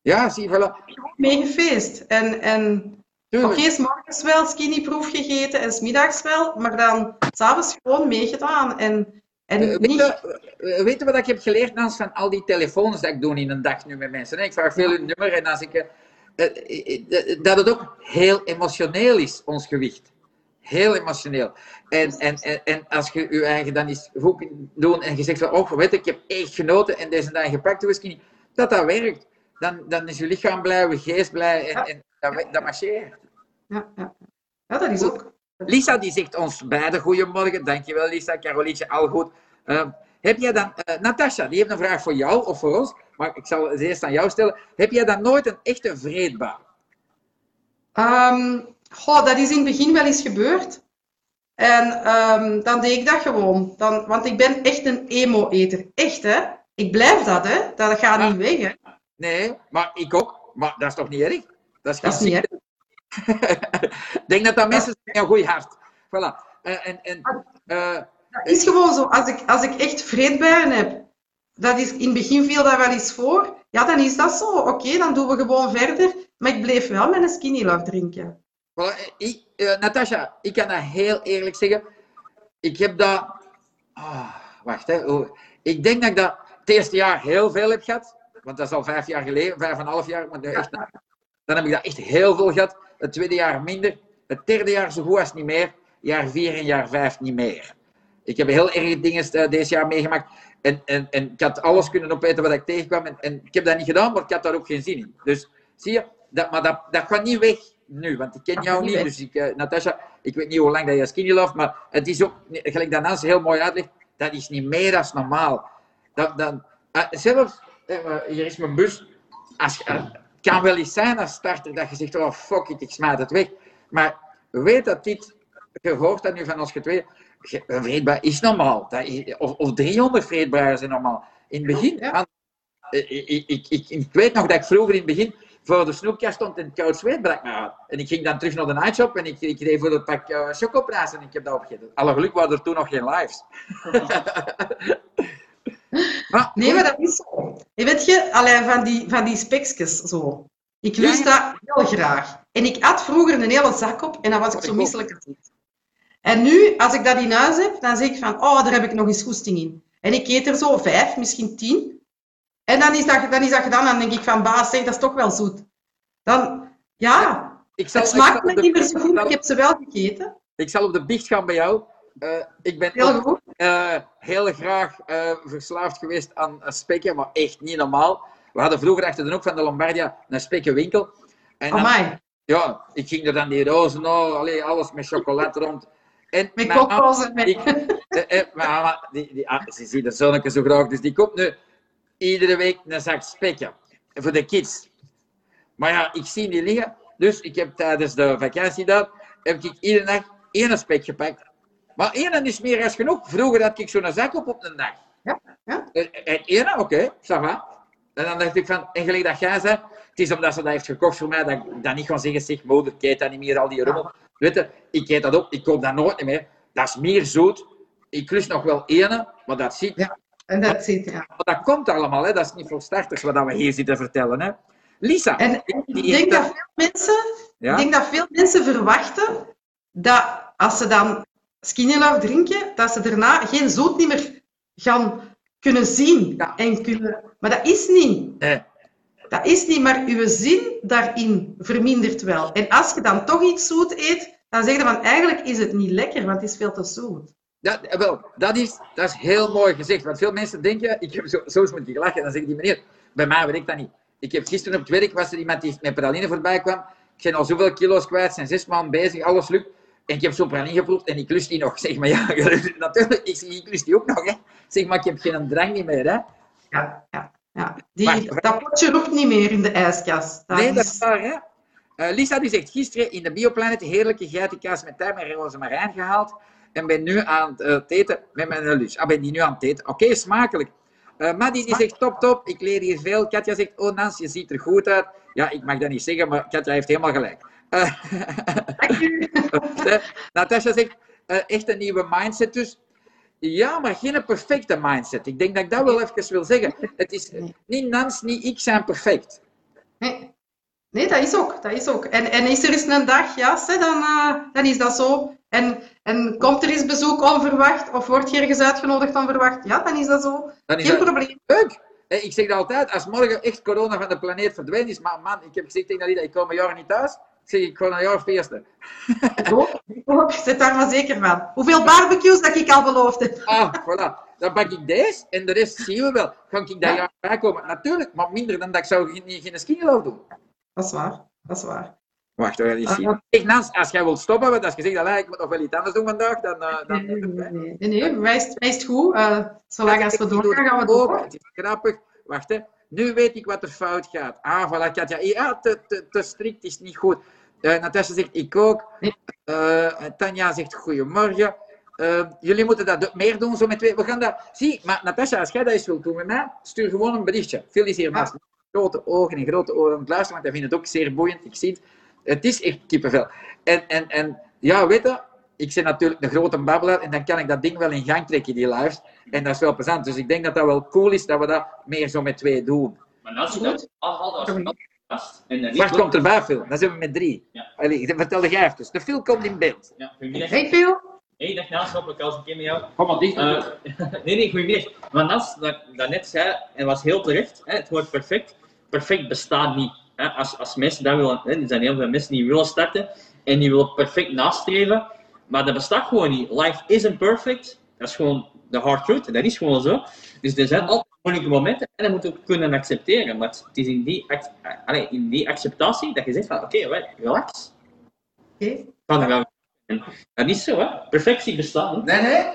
Ja, zie, voilà. Meegefeest. En, en Oké, s morgens wel skinnyproef gegeten en smiddags wel, maar dan s'avonds gewoon meegedaan. En, en Eh, Weet niet... je, eh, weet je wat ik heb geleerd Nans, van al die telefoons dat ik doe in een dag nu met mensen? hè? Ik vraag veel hun nummer en als ik, eh, dat het ook heel emotioneel is, ons gewicht. Heel emotioneel. En, en, en, en als je je eigen dan eens goed kunt doen en je zegt van, oh, weet ik heb echt genoten en deze dag gepakt, dat dat werkt. Dan, dan is je lichaam blij, je geest blij en, en dat, we- dat marcheert. Ja, ja. ja, dat is ook. Lisa die zegt ons beiden goedemorgen. Dankjewel Lisa, Carolietje, al goed. Uh, heb jij dan, uh, Natasja, die heeft een vraag voor jou of voor ons, maar ik zal het eerst aan jou stellen. Heb jij dan nooit een echte vreedbaan? Um, goh, dat is in het begin wel eens gebeurd. En um, dan deed ik dat gewoon. Dan, want ik ben echt een emo-eter. Echt, hè? Ik blijf dat, hè? Dat gaat niet weg, hè? Nee, maar ik ook. Maar dat is toch niet erg? Dat is, dat is niet erg. <laughs> Ik denk dat dat mensen zijn een goed hart. Voilà. Uh, en, en, uh, dat is gewoon zo. Als ik, als ik echt vreedbuien heb, dat is, in het begin viel dat wel eens voor. Ja, dan is dat zo. Oké, dan doen we gewoon verder. Maar ik bleef wel een skinny love drinken. Voilà, ik, uh, Natasja, ik kan dat heel eerlijk zeggen. Ik heb dat... Oh, wacht, hè. Ik denk dat ik dat het eerste jaar heel veel heb gehad. Want dat is al vijf jaar geleden, vijf en een half jaar. Maar echt, dan heb ik dat echt heel veel gehad. Het tweede jaar minder. Het derde jaar zo goed als niet meer. Jaar vier en jaar vijf niet meer. Ik heb heel erg dingen uh, deze jaar meegemaakt. En, en, en ik had alles kunnen opeten wat ik tegenkwam. En, en ik heb dat niet gedaan, maar ik had daar ook geen zin in. Dus zie je, dat, maar dat, dat gaat niet weg nu, want ik ken jou niet. Dus ik, uh, Natasja, ik weet niet hoe lang dat je skinny love, maar het is ook, gelijk dat Nans heel mooi uitlegt, dat is niet meer dan normaal. Dat, dat, uh, zelfs, uh, hier is mijn bus, als, het kan wel eens zijn als starter dat je zegt, oh fuck it, ik smijt het weg. Maar weet dat dit, je hoort dat nu van ons twee, vreedbaar is normaal. Dat is, of, of 300 vreedbaar zijn normaal. In het begin, ja. ik, ik, ik, ik, weet nog dat ik vroeger in het begin voor de snoepkast stond en het koud zweet brak me uit. En ik ging dan terug naar de nightshop en ik, ik reed voor het pak uh, en ik heb dat opgegeten. Alle geluk waren er toen nog geen lives. <laughs> maar, nee, maar dat is zo. Je weet je, alleen van die, van die spekjes zo. Ik lust dat heel graag. En ik at vroeger een hele zak op en dan was ik zo misselijk als En nu, als ik dat in huis heb, dan zeg ik van, oh, daar heb ik nog eens goesting in. En ik eet er zo vijf, misschien tien. En dan is, dat, dan is dat gedaan. Dan denk ik van, baas, zeg, dat is toch wel zoet. Dan, ja, ik zal, het smaakt me niet meer zo goed, maar ik heb ze wel gegeten. Ik zal op de biecht gaan bij jou. Uh, ik ben heel, ook, uh, heel graag uh, verslaafd geweest aan spekken, maar echt niet normaal. We hadden vroeger achter de hoek van de Lombardia een spekkenwinkel. En dan, ja, ik ging er dan die rozen allee, alles met chocolade rond. En met kokrozen. Maar, maar die, die, ah, ze ziet de zonneke zo graag, dus die komt nu iedere week een zak spekken. Voor de kids. Maar ja, ik zie die liggen. Dus ik heb tijdens de vakantie daar, heb ik iedere dag één spek gepakt. Maar één is meer als genoeg. Vroeger had ik zo'n zak op op een dag. Ja, ja. En één, oké, okay, ça En dan dacht ik van, en gelijk dat jij zei, het is omdat ze dat heeft gekocht voor mij, dat ik dan niet gaan zeggen, zeg, moeder, ik eet dat niet meer, al die rommel. Weet je, ik eet dat op, ik koop dat nooit meer. Dat is meer zoet. Ik lust nog wel één, maar dat ziet. Ja. En dat zit, ja. Maar dat komt allemaal, hè? dat is niet voor starters wat we hier zitten vertellen. Hè? Lisa. En ik denk dat veel mensen, ja? ik denk dat veel mensen verwachten dat als ze dan skinny love drinken, dat ze daarna geen zoet niet meer gaan kunnen zien. Ja. En kunnen... Maar dat is niet. Nee. Dat is niet, maar uw zin daarin vermindert wel. En als je dan toch iets zoet eet, dan zeg je van eigenlijk is het niet lekker, want het is veel te zoet. Dat, wel, dat is, dat is heel mooi gezegd. Want veel mensen denken, ik heb zo, zo moet je lachen. En dan zeg die meneer, bij mij weet ik dat niet. Ik heb gisteren op het werk, was er iemand die met praline voorbij kwam. Ik ben al zoveel kilo's kwijt, zijn zes maanden bezig, alles lukt. En ik heb zo'n praline geproefd en ik lust die nog. Zeg maar, ja, <laughs> natuurlijk, ik, ik lust die ook nog. Hè. Zeg maar, ik heb geen drang niet meer. Hè. Ja, ja, ja. Die, maar, dat potje roept niet meer in de ijskast. Dat nee, is... dat is waar, hè. Uh, Lisa die zegt, gisteren in de Bioplanet heerlijke geitenkaas met tuin en roze marijn gehaald en ben nu aan het uh, eten met mijn lunch. Ah, ben die nu aan het eten? Oké, okay, smakelijk. Uh, Maddie die zegt top, top, ik leer hier veel. Katja zegt, oh Nans, je ziet er goed uit. Ja, ik mag dat niet zeggen, maar Katja heeft helemaal gelijk. Uh, <laughs> Natasja zegt, uh, echt een nieuwe mindset dus. Ja, maar geen perfecte mindset. Ik denk dat ik dat wel even wil zeggen. Het is niet Nans, niet ik zijn perfect. Nee, nee dat is ook. Dat is ook. En, en is er eens een dag, ja, dan, dan is dat zo. En, en komt er eens bezoek onverwacht of wordt je ergens uitgenodigd onverwacht? Ja, dan is dat zo. Dan is Geen dat probleem. Leuk! Ik zeg dat altijd, als morgen echt corona van de planeet verdwijnt is, maar man, ik heb gezegd tegen Dalida, ik kom een jaar niet thuis. Ik zeg, ik ga een jaar feesten. Ik ook, ik ook. Zit daar maar zeker van. Hoeveel barbecues dat ik al beloofd heb. Ah, voilà. Dan pak ik deze en de rest zien we wel. Ga ik daar jaar bij komen? Natuurlijk, maar minder dan dat ik zou geen, geen doen. Dat is waar, dat is waar. Wacht, zien. Zeg, Nans, als jij wilt stoppen, want als je zegt, "Allee, ik moet nog wel iets anders doen vandaag, dan... eh, dan Nee, nee, nee, nee, nee, mij is, mij is het goed. Eh, zolang als we doorgaan, gaan we Ook, door. Het is grappig. Wacht, hè. Nu weet ik wat er fout gaat. Ah, voilà, Katja. Ja, te, te, te strikt is niet goed. Eh Natasja zegt, ik ook. Eh, Tanja zegt, goedemorgen. Eh, jullie moeten dat meer doen, zo met twee. We gaan dat... Zie, maar Natasja, als jij dat eens wilt doen met mij, stuur gewoon een berichtje. Phil is hier naast. Grote ogen en grote oren aan het luisteren, want hij vindt het ook zeer boeiend. Ik zie het. Het is echt kippenvel. En, en, en ja, weet je, ik ben natuurlijk de grote babbelaar en dan kan ik dat ding wel in gang trekken, die lives. En dat is wel plezant. Dus ik denk dat dat wel cool is dat we dat meer zo met twee doen. Maar als je dat afhaalt als Sorry. Gast en niet komt erbij, Phil. Dan zijn we met drie. Ja. Allee, vertel jij even. De Phil komt in beeld. Ja, goedemiddag. Hey Phil, Hey, dag Nels, hopelijk alles oké met jou. Kom maar, dicht. Eh, <laughs> nee, nee, goedemiddag. Maar Nels, dat, dat net zei, en was heel terecht, hè, het woord perfect. Perfect bestaat niet. Hè. Als, als mensen dat willen, hè, er zijn heel veel mensen die willen starten en die willen perfect nastreven, maar dat bestaat gewoon niet. Life isn't perfect. Dat is gewoon de hard truth, dat is gewoon zo. Dus er zijn altijd moeilijke momenten en dat moeten we kunnen accepteren. Maar het is in die, ac- allee, in die acceptatie dat je zegt van, oké, okay, relax. Oké. En Dat is zo, hè. Perfectie bestaat niet. Nee, nee.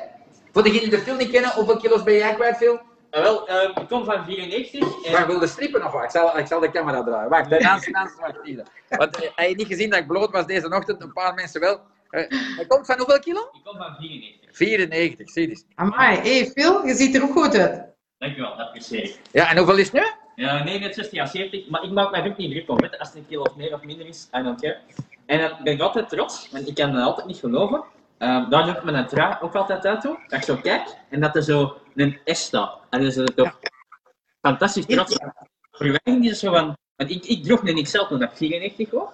Voor degenen die de Phil niet kennen, hoeveel kilo's ben jij kwijt, Phil? Ah, wel, eh, ik kom van 94 en... Maar wil de strippen nog wat? Ik zal, ik zal de camera draaien. Wacht, de Nans, Nans, wacht hier. Want eh, hij heeft niet gezien dat ik bloot was deze ochtend, een paar mensen wel. Eh, hij komt van hoeveel kilo? Ik kom van 94. 94, zie eens. Amai. Hey Phil, je ziet er ook goed uit. Dankjewel, dat apprecieer ik. Ja, en hoeveel is het nu? Ja, 69 à 70, maar ik maak mij ook niet druk om. Als het een kilo of meer of minder is, I don't care. En dan ben ik altijd trots, want ik kan het altijd niet geloven. Uh, daar doe ik mijn trui ook altijd uit toe. Dat ik zo kijk en dat er zo een S staat. En dat is er toch fantastisch trots. Voor mij is het zo van, want ik, ik droeg een XL toen ik 94 was.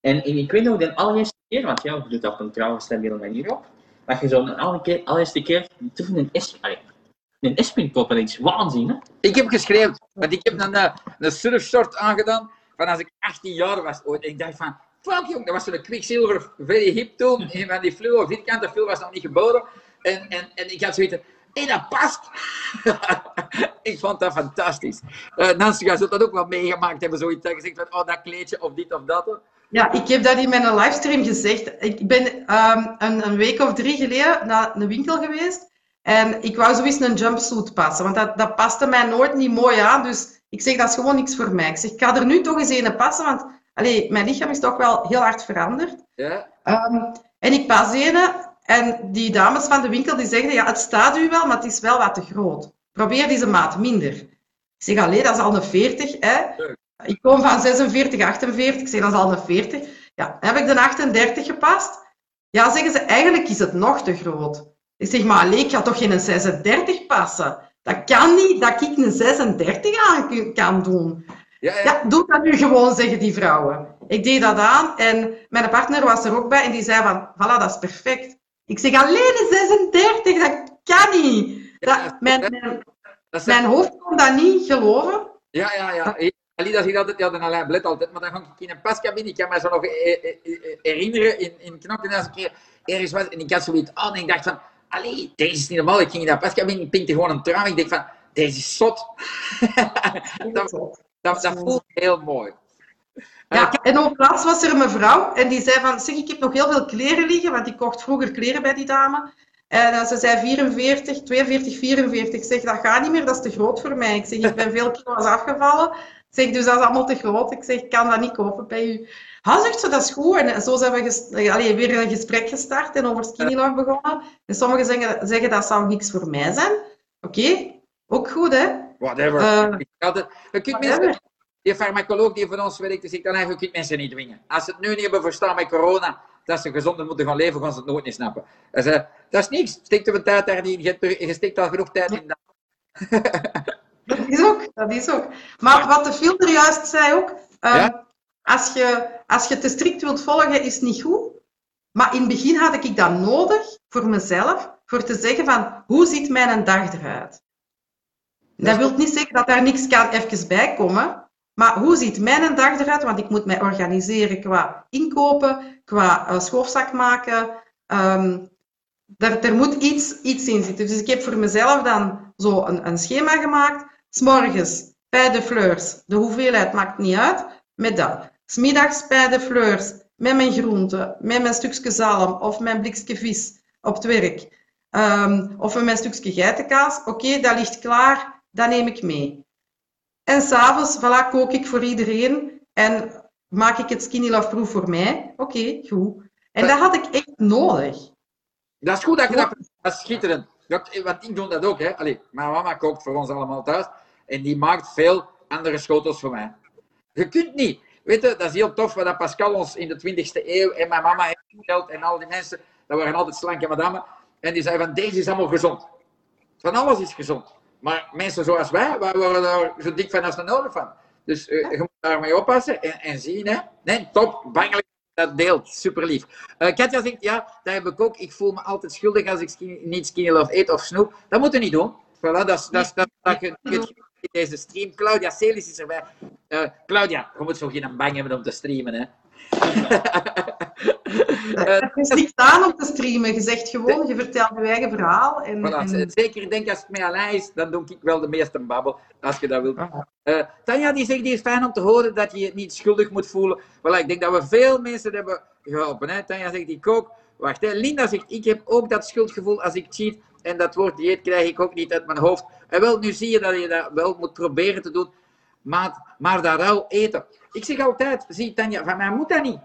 En, en ik weet nog de allereerste keer, want ja, je doet dat op een trouwe stabiele manier op, dat je zo keer, allereerste keer toch een S, allee, een kopen, dat is waanzin, hè? Ik heb geschreven, want ik heb een, eh, een surfshort aangedaan van als ik 18 jaar was ooit. En ik dacht van, fuck jong, dat was zo'n quicksilver, very hip toen. <laughs> En van die fluo, vierkante fluo was nog niet geboren. En, en, en ik had zoiets hé, dat past. <laughs> ik vond dat fantastisch. Uh, Nancy, jij zult dat ook wel meegemaakt hebben, zoiets dat je zegt van, oh, dat kleedje of dit of dat. Ja, ik heb dat in mijn livestream gezegd. Ik ben ehm, een, een week of drie geleden naar een winkel geweest. En ik wou zoiets een jumpsuit passen, want dat, dat paste mij nooit niet mooi aan. Dus ik zeg, dat is gewoon niks voor mij. Ik zeg, ik ga er nu toch eens een passen, want allee, mijn lichaam is toch wel heel hard veranderd. Ja? Um, en ik pas een en die dames van de winkel die zeggen, ja, het staat u wel, maar het is wel wat te groot. Probeer deze maat minder. Ik zeg, allee, dat is al een 40, hè. Ik kom van 46, 48, ik zeg, dat is al een 40. Ja, heb ik de 38 gepast? Ja, zeggen ze, eigenlijk is het nog te groot. Ik zeg, maar allee, ik ga toch geen 36 passen? Dat kan niet, dat ik een 36 aan kan doen. Ja, ja. ja, doe dat nu gewoon, zeggen die vrouwen. Ik deed dat aan en mijn partner was er ook bij en die zei van, voilà, dat is perfect. Ik zeg, alleen een 36, dat kan niet. Dat, mijn, mijn, dat mijn hoofd kon dat niet geloven. Ja, ja, ja. Alida zegt altijd, ja, de Alain Blet altijd, maar dan ga ik in een pascabine. Ik kan me zo nog herinneren, in, in Knokken als keer ergens was en ik had zoiets aan en ik dacht van, allee, deze is niet normaal. Ik ging in dat pascabine, ik pinkte gewoon een traan. Ik denk van, deze is zot. <laughs> dat, dat, dat voelt heel mooi. Ja, en op plaats was er een mevrouw en die zei van, zeg, ik heb nog heel veel kleren liggen, want ik kocht vroeger kleren bij die dame. En ze zei 44, 42, 44. Ik zeg, dat gaat niet meer, dat is te groot voor mij. Ik zeg, ik ben veel kilo's afgevallen. Ik zeg, dus dat is allemaal te groot. Ik zeg, ik kan dat niet kopen bij u. Hij zegt, zo, dat is goed. En zo zijn we ges allee, weer een gesprek gestart en over skinny love begonnen. En sommigen zeggen, zeggen dat zou niks voor mij zijn. Oké, okay. ook goed, hè? Whatever. Uh, je kunt mensen, die farmacoloog die voor ons werkt, zegt dan eigenlijk, je kunt mensen niet dwingen. Als ze het nu niet hebben verstaan met corona, dat ze gezonder moeten gaan leven, gaan ze het nooit niet snappen. Dus, uh, dat is niks. Steekt er een tijd daarin. Je, je steekt al genoeg tijd in. <laughs> dat is ook, dat is ook. Maar wat de filter juist zei ook, ja? als, je, als je te strikt wilt volgen, is niet goed. Maar in het begin had ik dat nodig voor mezelf, voor te zeggen van, hoe ziet mijn dag eruit? Dat wil niet zeggen dat daar niks kan even bij komen, maar hoe ziet mijn dag eruit? Want ik moet mij organiseren qua inkopen, qua uh, schoofzak maken. Um, er, er, moet iets, iets in zitten. Dus ik heb voor mezelf dan zo een, een schema gemaakt. S'morgens bij de fleurs, de hoeveelheid maakt niet uit, met dat. Smiddags bij de fleurs, met mijn groenten, met mijn stukje zalm of mijn blikje vis op het werk. Ehm, of met mijn stukje geitenkaas. Oké, dat ligt klaar, dat neem ik mee. En s'avonds, voilà, kook ik voor iedereen en maak ik het skinny love proof voor mij. Oké, goed. En dat had ik echt nodig. Dat is goed dat je dat... Dat is schitterend. Dat, want ik doe dat ook, hè. Allee, mijn mama kookt voor ons allemaal thuis. En die maakt veel andere schotels voor mij. Je kunt niet. Weet je, dat is heel tof wat Pascal ons in de 20e eeuw en mijn mama heeft verteld en al die mensen, dat waren altijd slanke madame. En die zeiden van deze is allemaal gezond. Van alles is gezond. Maar mensen zoals wij, wij worden daar zo dik van als de nodig van. Dus uh, je moet daarmee oppassen en, en zien. Hè. Nee, top, bangelijk dat deelt. Super lief. Uh, Katja zegt, ja, dat heb ik ook. Ik voel me altijd schuldig als ik skinny, niet skinny love eet of snoep. Dat moet je niet doen. Voilà, dat is dat, dat, dat, je, in deze stream. Claudia Celis is erbij. Uh, Claudia, je moet zo geen bang hebben om te streamen, hè. Uh, is niet aan om te streamen. Je zegt gewoon, je vertelt je eigen verhaal. En, voilà, en... Zeker, ik denk als het met Alain is, dan doe ik wel de meeste babbel, als je dat wilt. Uh, Tanja die zegt, die is fijn om te horen dat je je niet schuldig moet voelen. Voilà, ik denk dat we veel mensen hebben geholpen. Hè? Tanja zegt, ik ook. Wacht, hè. Linda zegt, ik heb ook dat schuldgevoel als ik cheat. En dat woord dieet krijg ik ook niet uit mijn hoofd. En wel, nu zie je dat je dat wel moet proberen te doen. Maar, maar dat rauw eten. Ik zeg altijd, zie Tanja, van mij moet dat niet.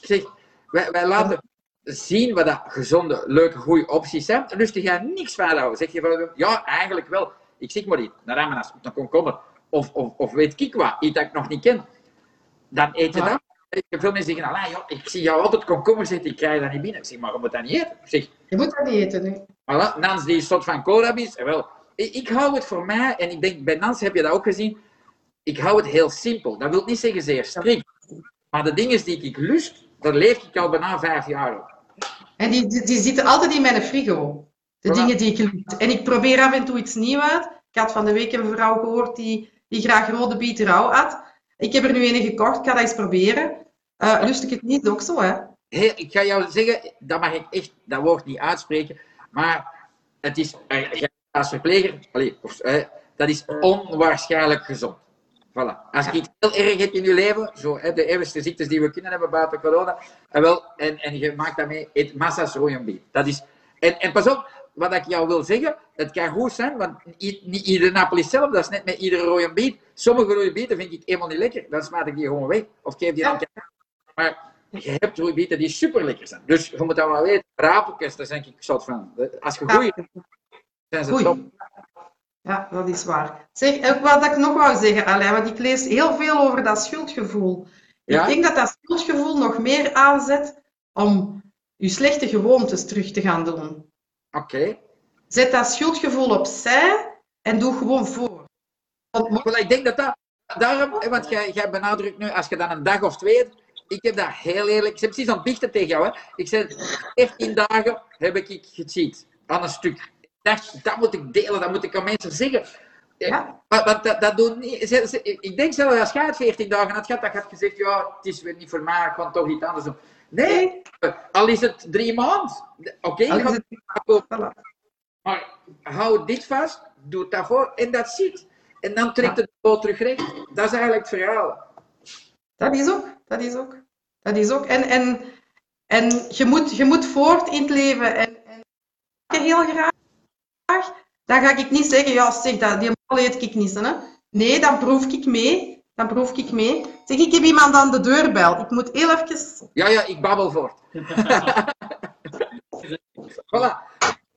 Ik zeg, wij, wij laten zien wat dat gezonde, leuke, goede opties zijn. Je gaat niks van houden. Zeg je van, ja, eigenlijk wel. Ik zeg maar niet, naar ananas, naar komkommer. Of, of, of weet ik wat, iets dat ik nog niet ken. Dan eet je dat. Veel mensen zeggen, ah, joh, ik zie jou altijd komkommers eten, ik krijg dat niet binnen. Ik zeg, maar je moet dat niet eten. Ik zeg, je moet dat niet eten, nu. Voilà, Nans die soort van koolrabi's. Wel, ik, ik hou het voor mij, en ik denk, bij Nans heb je dat ook gezien, ik hou het heel simpel. Dat wil niet zeggen zeer strikt. Maar de dingen die ik lust, daar leef ik al bijna vijf jaar op. En die, die, die zitten altijd in mijn frigo. De dingen die ik lust. En ik probeer af en toe iets nieuws uit. Ik had van de week een vrouw gehoord die, die graag rode rauw had. Ik heb er nu een gekocht, ik ga dat eens proberen. Uh, lust ik het niet, ook zo, hè? Hey, ik ga jou zeggen, dat mag ik echt, dat woord niet uitspreken, maar het is, uh, als verpleger, allez, uh, dat is onwaarschijnlijk gezond. Voilà. Als je iets heel erg hebt in je leven, zo hè, de ergste ziektes die we kunnen hebben buiten corona, en, wel, en, en je maakt daarmee eet massa's rode Dat is, en, en pas op, wat ik jou wil zeggen, het kan goed zijn, want niet iedere appel is zelf, dat is net met iedere rode biet. Sommige rode bieten vind ik helemaal niet lekker, dan smaak ik die gewoon weg. Of geef die ja. een Maar je hebt rode bieten die super lekker zijn. Dus je moet dat wel weten. Rapelkes, daar denk ik soort van. Als je goeie zijn ze top. Ja, dat is waar. Zeg, ook wat ik nog wou zeggen, Alain, want ik lees heel veel over dat schuldgevoel. Ik denk dat dat schuldgevoel nog meer aanzet om je slechte gewoontes terug te gaan doen. Oké. Zet dat schuldgevoel opzij en doe gewoon voor. Want, ik denk dat dat... Daarom, want jij, jij benadrukt nu, als je dan een dag of twee... Ik heb dat heel eerlijk... Ik heb precies aan het biechten tegen jou. Hè. Ik zei, 14 dagen heb ik gecheat. Aan een stuk dacht, dat moet ik delen, dat moet ik aan mensen zeggen. Ja. Want dat, dat doen niet. Ik denk zelfs als jij het 14 dagen had gehad, dat had gezegd, ja, het is weer niet voor mij, ik kan toch iets anders doen. Nee, al is het drie maanden. Oké, okay, maar hou dit vast, doe het daarvoor en dat ziet. En dan trekt het boot terug recht. Dat is eigenlijk het verhaal. Dat is ook, dat is ook. Dat is ook. En, en, en je, moet, je moet voort in het leven. En, en heel graag dan ga ik niet zeggen, ja, zeg dat, die eet ik niet. Hè. Nee, dan proef ik mee. Dan proef ik mee. Zeg, ik heb iemand aan de deurbel. Ik moet heel even... Ja, ja, ik babbel voort. <laughs> voilà.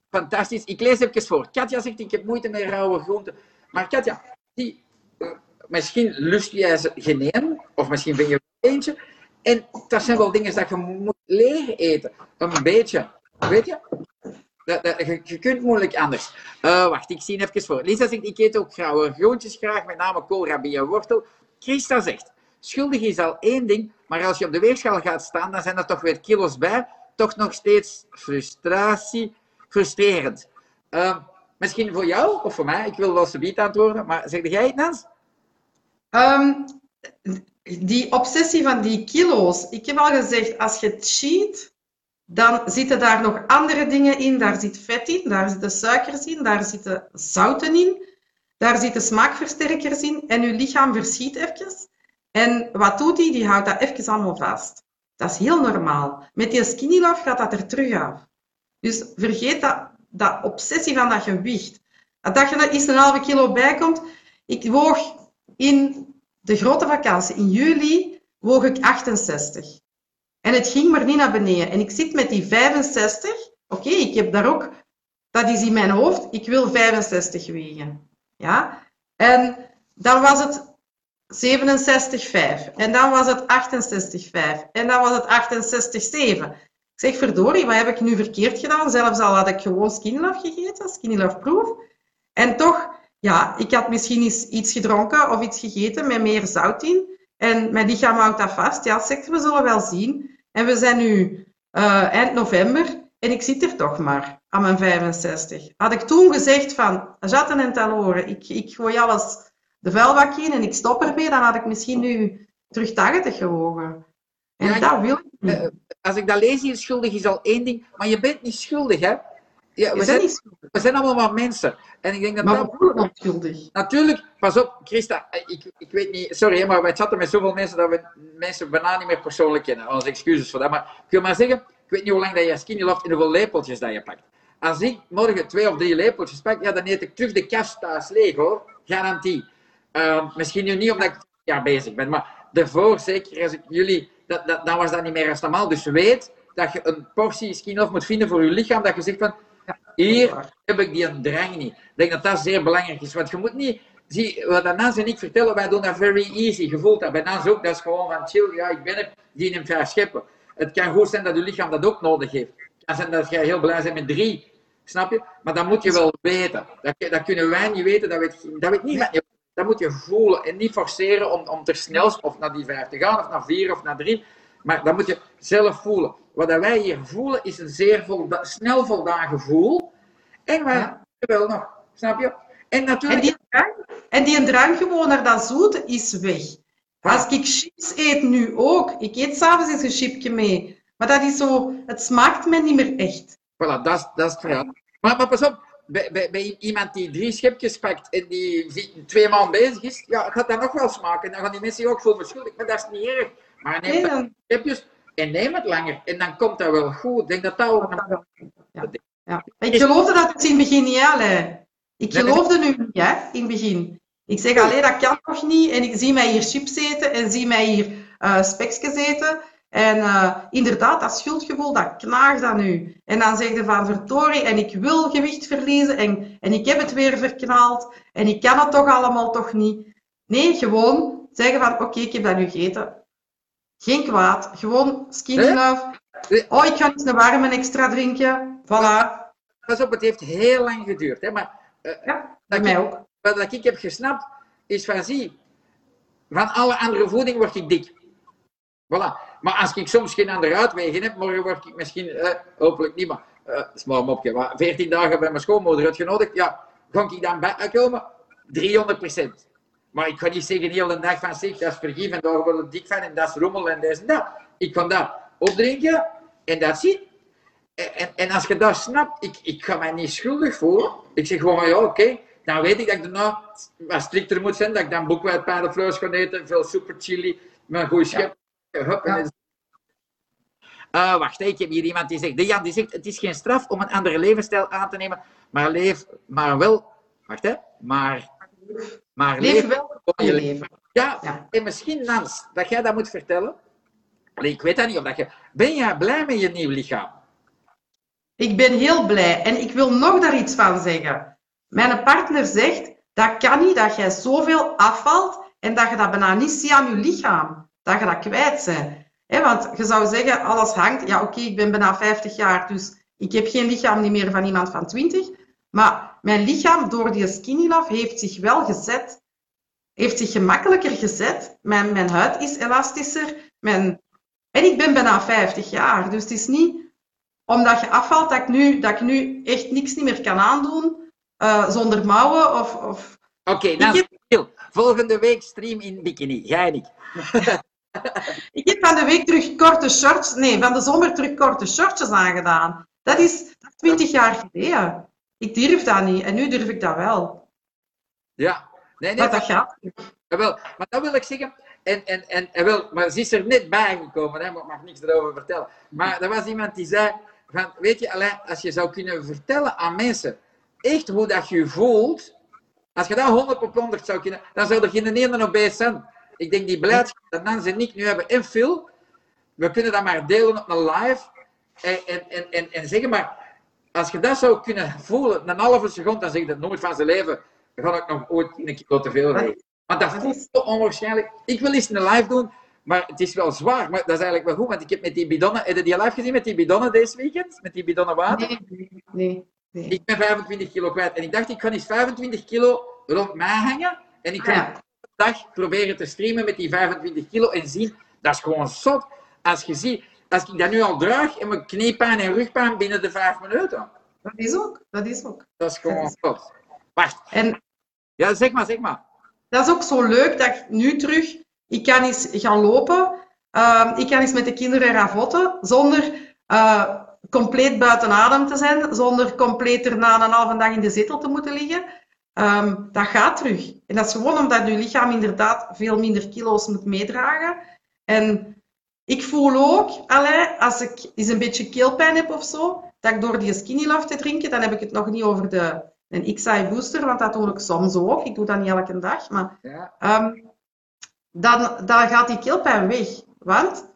Fantastisch. Ik lees even voor. Katja zegt, ik heb moeite met rauwe groenten. Maar Katja, die, uh, misschien lust jij ze geen of misschien ben je eentje. En dat zijn wel dingen dat je moet leren eten. Een beetje. Weet je? Je, je, kunt moeilijk anders. Uh, wacht, ik zie even voor. Lisa zegt, ik eet ook grauwe groentjes graag, met name koolrabi en wortel. Christa zegt, schuldig is al één ding, maar als je op de weegschaal gaat staan, dan zijn er toch weer kilo's bij. Toch nog steeds frustratie, frustrerend. Uh, misschien voor jou of voor mij, ik wil wel subiet antwoorden, maar zeg jij het, Nans? Um, die obsessie van die kilo's. Ik heb al gezegd, als je cheat, dan zitten daar nog andere dingen in. Daar zit vet in, daar zitten suikers in, daar zitten zouten in, daar zitten smaakversterkers in. En je lichaam verschiet even. En wat doet hij? Die houdt dat even allemaal vast. Dat is heel normaal. Met die skinny love gaat dat er terug af. Dus vergeet dat, dat obsessie van dat gewicht. Dat je er eens een halve kilo bij komt. Ik woog in de grote vakantie, in juli, woog ik 68. En het ging maar niet naar beneden. En ik zit met die 65. Oké, ik heb daar ook, dat is in mijn hoofd, ik wil 65 wegen. Ja? En dan was het 67,5. En dan was het 68,5. En dan was het 68,7. Ik zeg, verdorie, wat heb ik nu verkeerd gedaan? Zelfs al had ik gewoon Skinny Love gegeten, Skinny Love Proof. En toch, ja, ik had misschien iets, iets gedronken of iets gegeten met meer zout in. En mijn lichaam houdt dat vast. Ja, seks, we zullen wel zien. En we zijn nu uh, eind november en ik zit er toch maar aan mijn 65. Had ik toen gezegd van, Jatten en Taloren, ik, ik gooi alles de vuilbak in en ik stop ermee, dan had ik misschien nu terug 80 gewogen. En ja, dat wil ik niet. Eh, als ik dat lees, je schuldig is al één ding, maar je bent niet schuldig, hè? Ja, we, zijn, we zijn allemaal maar mensen. En ik denk dat maar dat... we schuldig. Natuurlijk, pas op, Christa, ik, ik weet niet, sorry, maar wij chatten met zoveel mensen dat we mensen bijna niet meer persoonlijk kennen. Onze excuses voor dat. Maar ik wil maar zeggen, ik weet niet hoe lang dat je skinny loft en hoeveel lepeltjes dat je pakt. Als ik morgen twee of drie lepeltjes pak, ja, dan eet ik terug de kast thuis leeg, hoor. Garantie. Uh, misschien nu niet omdat ik ja, bezig ben, maar daarvoor, zeker als ik jullie, dat, dat, dan was dat niet meer als normaal. Dus weet dat je een portie skin moet vinden voor je lichaam, dat je zegt van, hier heb ik die drang niet. Ik denk dat dat zeer belangrijk is, want je moet niet, zie, wat Nans en ik vertellen, wij doen dat very easy. Je voelt dat bij Nans ook, dat is gewoon van chill, ja, ik ben er, die hem graag scheppen. Het kan goed zijn dat je lichaam dat ook nodig heeft. Het kan zijn dat je heel blij bent met drie, snap je? Maar dat moet je wel weten. Dat, dat kunnen wij niet weten, dat weet, dat weet niemand. Dat moet je voelen en niet forceren om, om ter snelst of naar die vijf te gaan, of naar vier of naar drie. Maar dat moet je zelf voelen. Wat wij hier voelen is een zeer volda snel voldaan gevoel. En ja. wel nog, snap je? En, natuurlijk... en, die drang, en die drang gewoon naar dat zoete is weg. Als ik chips eet nu ook, ik eet s'avonds eens een chipje mee. Maar dat is zo, het smaakt me niet meer echt. Voilà, dat is, dat is het verhaal. Maar, maar pas op, bij, bij, bij, iemand die drie schepjes pakt en die twee maanden bezig is, ja, gaat dat nog wel smaken. Dan gaan die mensen ook voelen schuldig, maar dat is niet erg. Maar neem nee, schepjes en neem het langer en dan komt dat wel goed. Ik denk dat dat ook... Ja. Ja. Ik geloofde dat het in het begin niet, hè, Ik geloofde nu niet, hè, in het begin. Ik zeg, alleen dat kan nog niet. En ik zie mij hier chips eten en zie mij hier uh, spekjes eten. En uh, inderdaad, dat schuldgevoel, dat knaagt dan nu. En dan zeg je van verdorie, en ik wil gewicht verliezen en, en ik heb het weer verknaald en ik kan het toch allemaal toch niet. Nee, gewoon zeggen van oké, ik heb dat nu gegeten. Geen kwaad, gewoon skinny love. Oh, ik ga eens een warme extra drinken. Voilà. Pas op, het heeft heel lang geduurd. Hè? Maar, uh, ja, bij mij ook. Wat ik heb gesnapt, is van zie, van alle andere voeding word ik dik. Voilà. Maar als ik soms geen andere uitwegen heb, morgen word ik misschien, eh, hopelijk niet, maar uh, een mopje, maar 14 dagen bij mijn schoonmoeder uitgenodigd, ja, ga ik dan bijkomen? 300 Maar ik ga niet zeggen de dag van zich, dat is vergif en daar word ik dik van en dat is rommel en deze en dat. Ik kan dat opdrinken en dat zie. En, en, als je dat snapt, ik, ik ga mij niet schuldig voelen. Ik zeg gewoon, ja, oké, dan weet ik dat ik daarna wat strikter moet zijn, dat ik dan boekwijd paardenvlees ga eten, veel super chili, een goede schep. Ja. Uh, wacht, ik heb hier iemand die zegt, de Jan die zegt, het is geen straf om een andere levensstijl aan te nemen, maar leef, maar wel, wacht hè, maar, maar leef, leef wel je leven. Ja, ja, en misschien Nans, dat jij dat moet vertellen. Ik weet dat niet, of dat je, ben jij blij met je nieuw lichaam? Ik ben heel blij en ik wil nog daar iets van zeggen. Mijn partner zegt, dat kan niet dat jij zoveel afvalt en dat je dat bijna niet ziet aan je lichaam. Dat je dat kwijt bent. want je zou zeggen, alles hangt. Ja, oké, ik ben bijna 50 jaar, dus ik heb geen lichaam niet meer van iemand van 20. Maar mijn lichaam, door die skinny love, heeft zich wel gezet. Heeft zich gemakkelijker gezet. Mijn, mijn huid is elastischer. Mijn... En ik ben bijna 50 jaar. Dus het is niet omdat je afvalt dat ik nu, dat ik nu echt niks niet meer kan aandoen. Uh, zonder mouwen of... of... Oké, okay, nou, heb... volgende week stream in bikini. Ga je niet? ik heb van de week terug korte shorts... Nee, van de zomer terug korte shortjes aangedaan. Dat is 20 jaar geleden. Ik durf dat niet. En nu durf ik dat wel. Ja. Nee, nee, maar dat gaat. Wel, maar dat wil ik zeggen. En, en, en, en wel, maar ze is er net bijgekomen, hè, maar ik mag niks erover vertellen. Maar er was iemand die zei, van, weet je, Alain, als je zou kunnen vertellen aan mensen echt hoe dat je voelt, als je dat 100 op 100 zou kunnen, dan zou er geen ene op bij zijn. Ik denk die blijdschap dat Nans en ik nu hebben en Phil, we kunnen dat maar delen op een live en, en, en, en, en zeggen maar, als je dat zou kunnen voelen, een halve seconde, dan zeg je dat nooit van zijn leven, dan ga ik nog ooit een kilo te veel rijden. Want dat voelt zo onwaarschijnlijk. Ik wil eens een live doen, maar het is wel zwaar. Maar dat is eigenlijk wel goed, want ik heb met die bidonnen... Heb je die live gezien met die bidonnen deze weekend? Met die bidonnen water? Nee, nee, nee. Ik ben 25 kilo kwijt. En ik dacht, ik ga eens 25 kilo rond mij hangen. En ik ga Ah, ja. dag proberen te streamen met die 25 kilo en zien. Dat is gewoon zot. Als je ziet, als ik dat nu al draag en mijn kniepijn en rugpijn binnen de 5 minuten. Dat is ook, dat is ook. Dat is gewoon zot. Wacht. En Ja, zeg maar, zeg maar. dat is ook zo leuk dat ik nu terug, ik kan eens gaan lopen, ehm, ik kan eens met de kinderen ravotten, zonder eh, compleet buiten adem te zijn, zonder compleet erna een halve dag in de zetel te moeten liggen. Ehm, dat gaat terug. En dat is gewoon omdat je lichaam inderdaad veel minder kilo's moet meedragen. En ik voel ook, allee, als ik eens een beetje keelpijn heb of zo, dat ik door die skinny love te drinken, dan heb ik het nog niet over de, een XI booster, want dat doe ik soms ook. Ik doe dat niet elke dag, maar Ja. Ehm, dan, dan gaat die keelpijn weg. Want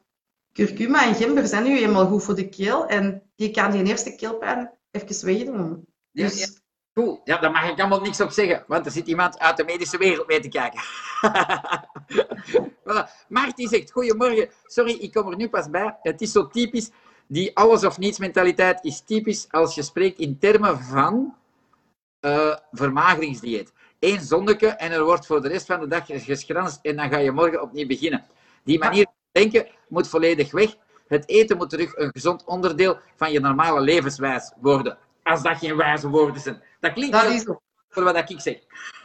curcuma en gember zijn nu eenmaal goed voor de keel en die kan die eerste keelpijn even wegdoen. Ja, Dus. Cool. Ja, daar mag ik allemaal niks op zeggen, want er zit iemand uit de medische wereld mee te kijken. <laughs> voilà. Marty zegt, goedemorgen, sorry, ik kom er nu pas bij. Het is zo typisch, die alles of niets mentaliteit is typisch als je spreekt in termen van eh, vermageringsdieet. Eén zondeke en er wordt voor de rest van de dag geschranst en dan ga je morgen opnieuw beginnen. Die manier van denken moet volledig weg. Het eten moet terug een gezond onderdeel van je normale levenswijs worden. Als dat geen wijze woorden zijn. Dat klinkt dat is ook. voor wat ik zeg.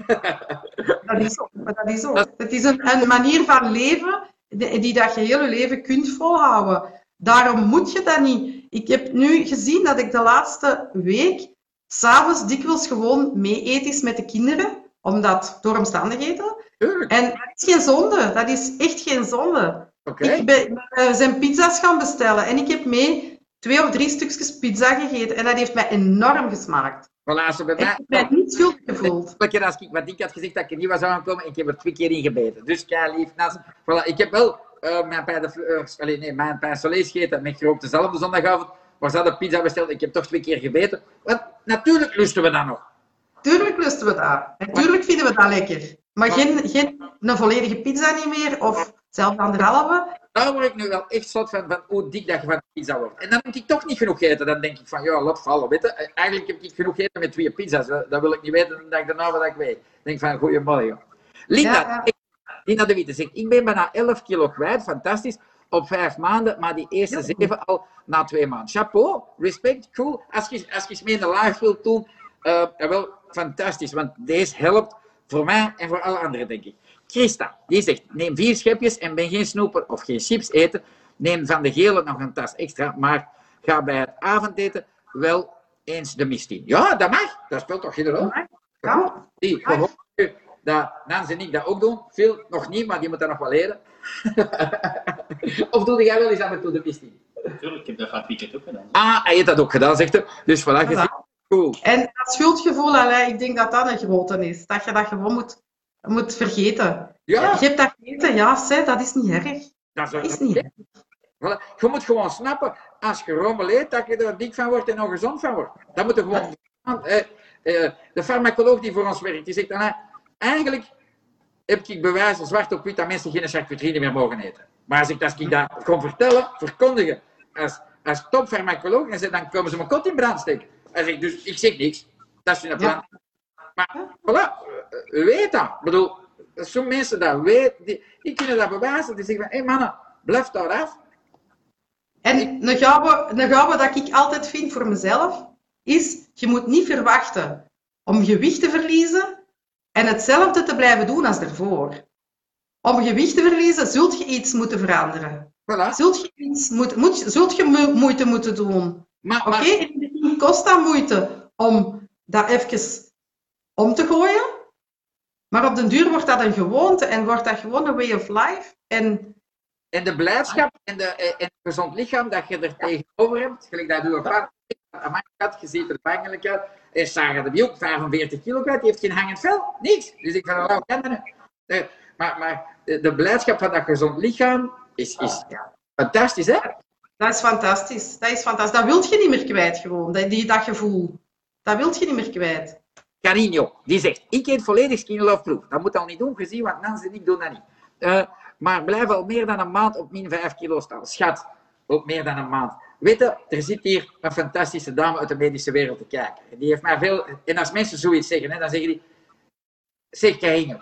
<laughs> Dat is ook. Maar dat is ook. Het is een, een manier van leven die, dat je hele leven kunt volhouden. Daarom moet je dat niet. Ik heb nu gezien dat ik de laatste week s'avonds dikwijls gewoon mee eet is met de kinderen, omdat door omstandigheden. Tuurlijk. En dat is geen zonde. Dat is echt geen zonde. Oké. Ik ben, we zijn pizza's gaan bestellen en ik heb mee twee of drie stukjes pizza gegeten en dat heeft mij enorm gesmaakt. Voilà, ze bij Ik mij... heb mij niet schuldig gevoeld. <laughs> Elke keer als ik, wat ik had gezegd dat ik er niet was aangekomen, ik heb er twee keer in gebeten. Dus kei lief, Nas. Voilà, ik heb wel eh, mijn pijn de, uh, allee, nee, mijn pijn soleil gegeten met groep dezelfde zondagavond. Maar ze hadden pizza besteld, ik heb toch twee keer gebeten. Want natuurlijk lusten we dat nog. Tuurlijk lusten we dat. En tuurlijk vinden we dat lekker. Maar geen, geen een volledige pizza niet meer, of zelfs anderhalve. Daar word ik nu wel echt zot van, van hoe dik dat je van pizza wordt. En dan moet ik toch niet genoeg eten. Dan denk ik van, ja, laat vallen. Weet je? Eigenlijk heb ik genoeg gegeten met twee pizza's. Dat wil ik niet weten de dag daarna wat ik weet. Ik denk van, goeiemorgen. Linda, Ja, ja. Linda de Witte zegt, ik ben bijna 11 kilo kwijt. Fantastisch. Op vijf maanden, maar die eerste Ja. zeven al na twee maanden. Chapeau, respect, cool. Als je, als je mee in de live wilt doen, eh, wel fantastisch. Want deze helpt voor mij en voor alle anderen, denk ik. Christa, die zegt, neem vier schepjes en ben geen snoeper of geen chips eten. Neem van de gele nog een tas extra, maar ga bij het avondeten wel eens de mist in. Ja, dat mag. Dat speelt toch geen rol? Ja. Die, gewoon dat Nans en ik dat ook doen. Veel nog niet, maar die moet dat nog wel leren. <laughs> of doe jij wel eens af en toe de mist in? Natuurlijk, ik heb dat van het weekend ook gedaan. Ah, hij heeft dat ook gedaan, zegt hij. Dus voilà, ziet. Cool. En dat schuldgevoel, allee, ik denk dat dat een grote is. Dat je dat gewoon moet, moet vergeten. Ja, Je hebt dat gegeten, ja, zei, dat is niet erg. dat Dat is niet erg. Voilà. Je moet gewoon snappen, als je rommel eet, dat je er dik van wordt en ongezond van wordt. Dat moet je gewoon... Eh, eh, de farmacoloog die voor ons werkt, die zegt dan, eigenlijk heb ik bewijzen, zwart op wit, dat mensen geen charcuterie meer mogen eten. Maar als ik, als ik dat kon vertellen, verkondigen, als, als topfarmacoloog, en ze, dan komen ze mijn kot in brand steken. Hij zegt, dus ik zeg niks. Dat is hun plan. Ja. Maar, voilà, weet dat. Ik bedoel, sommige mensen dat weten, die, die kunnen dat bewijzen. Die zeggen van, hé hey mannen, blijf daar af. En een gouden, een gouden dat ik altijd vind voor mezelf, is, je moet niet verwachten om gewicht te verliezen en hetzelfde te blijven doen als daarvoor. Om gewicht te verliezen, zult je iets moeten veranderen. Voilà. Zult je, iets moet, moet, zult je mo- moeite moeten doen. Maar, begin kost dat moeite om dat even om te gooien. Maar op den duur wordt dat een gewoonte en wordt dat gewoon een way of life. En En de blijdschap en, de, eh, en het gezond lichaam dat je er tegenover hebt, gelijk dat doe ik Amai, kat, je ziet er bangelijk uit. En Sarah de Biel, 45 kilo kwijt, die heeft geen hangend vel. Niks. Dus ik van, nou, kinderen. Eh, Maar, maar de, de blijdschap van dat gezond lichaam is, is ja, fantastisch, hè? Dat is fantastisch. Dat is fantastisch. Dat wilt je niet meer kwijt gewoon, dat, die, dat gevoel. Dat wilt je niet meer kwijt. Carino, die zegt, ik eet volledig skin love proof. Dat moet al niet doen, gezien, want Nans en ik doen dat niet. Eh, maar blijf al meer dan een maand op min 5 kilo staan. Schat, op meer dan een maand. Weet je, er zit hier een fantastische dame uit de medische wereld te kijken. Die heeft mij veel... En als mensen zoiets zeggen, hè, dan zeggen die... Zeg Carino,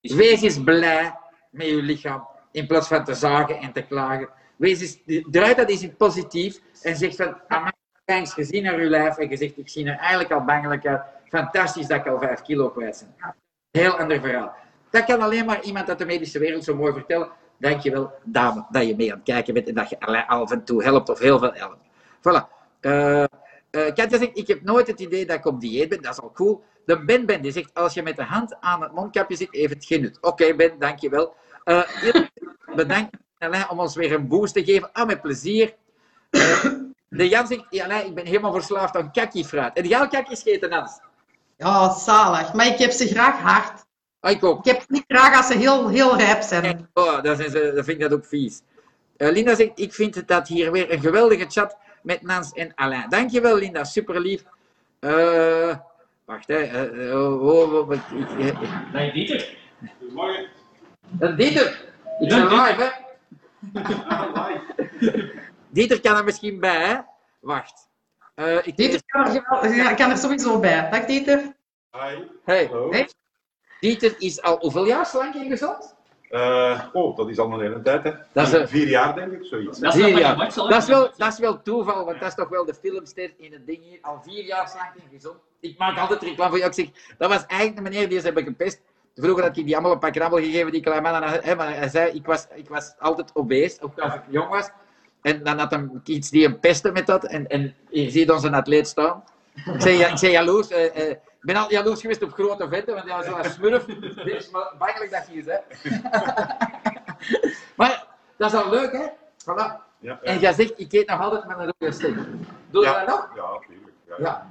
wees eens blij met je lichaam, in plaats van te zagen en te klagen. Wees eens, dat eens in positief en zeg van, amai, thanks, gezien naar je lijf en je zegt, ik zie er eigenlijk al bangelijk uit. Fantastisch dat ik al 5 kilo kwijt ben. Heel ander verhaal. Dat kan alleen maar iemand uit de medische wereld zo mooi vertellen. Dankjewel, dame, dat je mee aan het kijken bent en dat je af en toe helpt of heel veel helpt. Voilà. Eh eh, Katja zegt, ik heb nooit het idee dat ik op dieet ben, dat is al cool. De Ben Ben die zegt, als je met de hand aan het mondkapje zit, heeft het geen nut. Oké Ben, dankjewel. Eh heel bedankt Alain, om ons weer een boost te geven. Ah, met plezier. Eh, de Jan zegt, ja, Alain, ik ben helemaal verslaafd aan kakkiefruit. En jij kakkies gegeten, Hans? Ja, zalig. Maar ik heb ze graag hard. Ah, ik ook. Ik heb ze niet graag als ze heel, heel rijp zijn. Oh, dat, zijn ze, dat vind ik dat ook vies. Eh, Linda zegt, ik vind dat hier weer een geweldige chat met Nans en Alain. Dankjewel Linda, super lief. Eh, wacht, hè. eh, oh, oh, oh, eh, Nee, Dieter. Goedemorgen. Dat Dieter. Ik ben live, hè. <laughs> Dieter kan er misschien bij, hè. Wacht. Eh, ik Dieter kan er, ja, kan er sowieso bij. Dag Dieter. Hi. Hey, Hallo. Hey. Dieter is al hoeveel jaar slank en gezond? Eh, oh, dat is al een hele tijd, hè? Dat is, Vier jaar, denk ik, zoiets. Dat is Vier jaar. Dat is, wel, dat is wel toeval, want dat is toch wel de filmster in het ding hier. Al vier jaar slank en gezond. Ik maak altijd reclame voor jou. Ik zeg, dat was eigenlijk de meneer die ze hebben gepest. Vroeger had ik die allemaal een pak krabbel gegeven, die kleine man. En hij, maar hij zei, ik was, ik was altijd obese, ook als ik jong was. En dan had hem iets die hem pestte met dat. En, en je ziet onze atleet staan. Ik zei, ja, ik zei jaloers. eh, eh, ik ben al jaloers geweest op grote venten, want ja, zo'n smurf. Dit is maar bangelijk dat je is, hè. <laughs> maar dat is al leuk, hè. Voilà. Ja, En jij zegt, ik eet nog altijd met een rode steak. Doe je ja. dat nog? Ja, natuurlijk. Ja,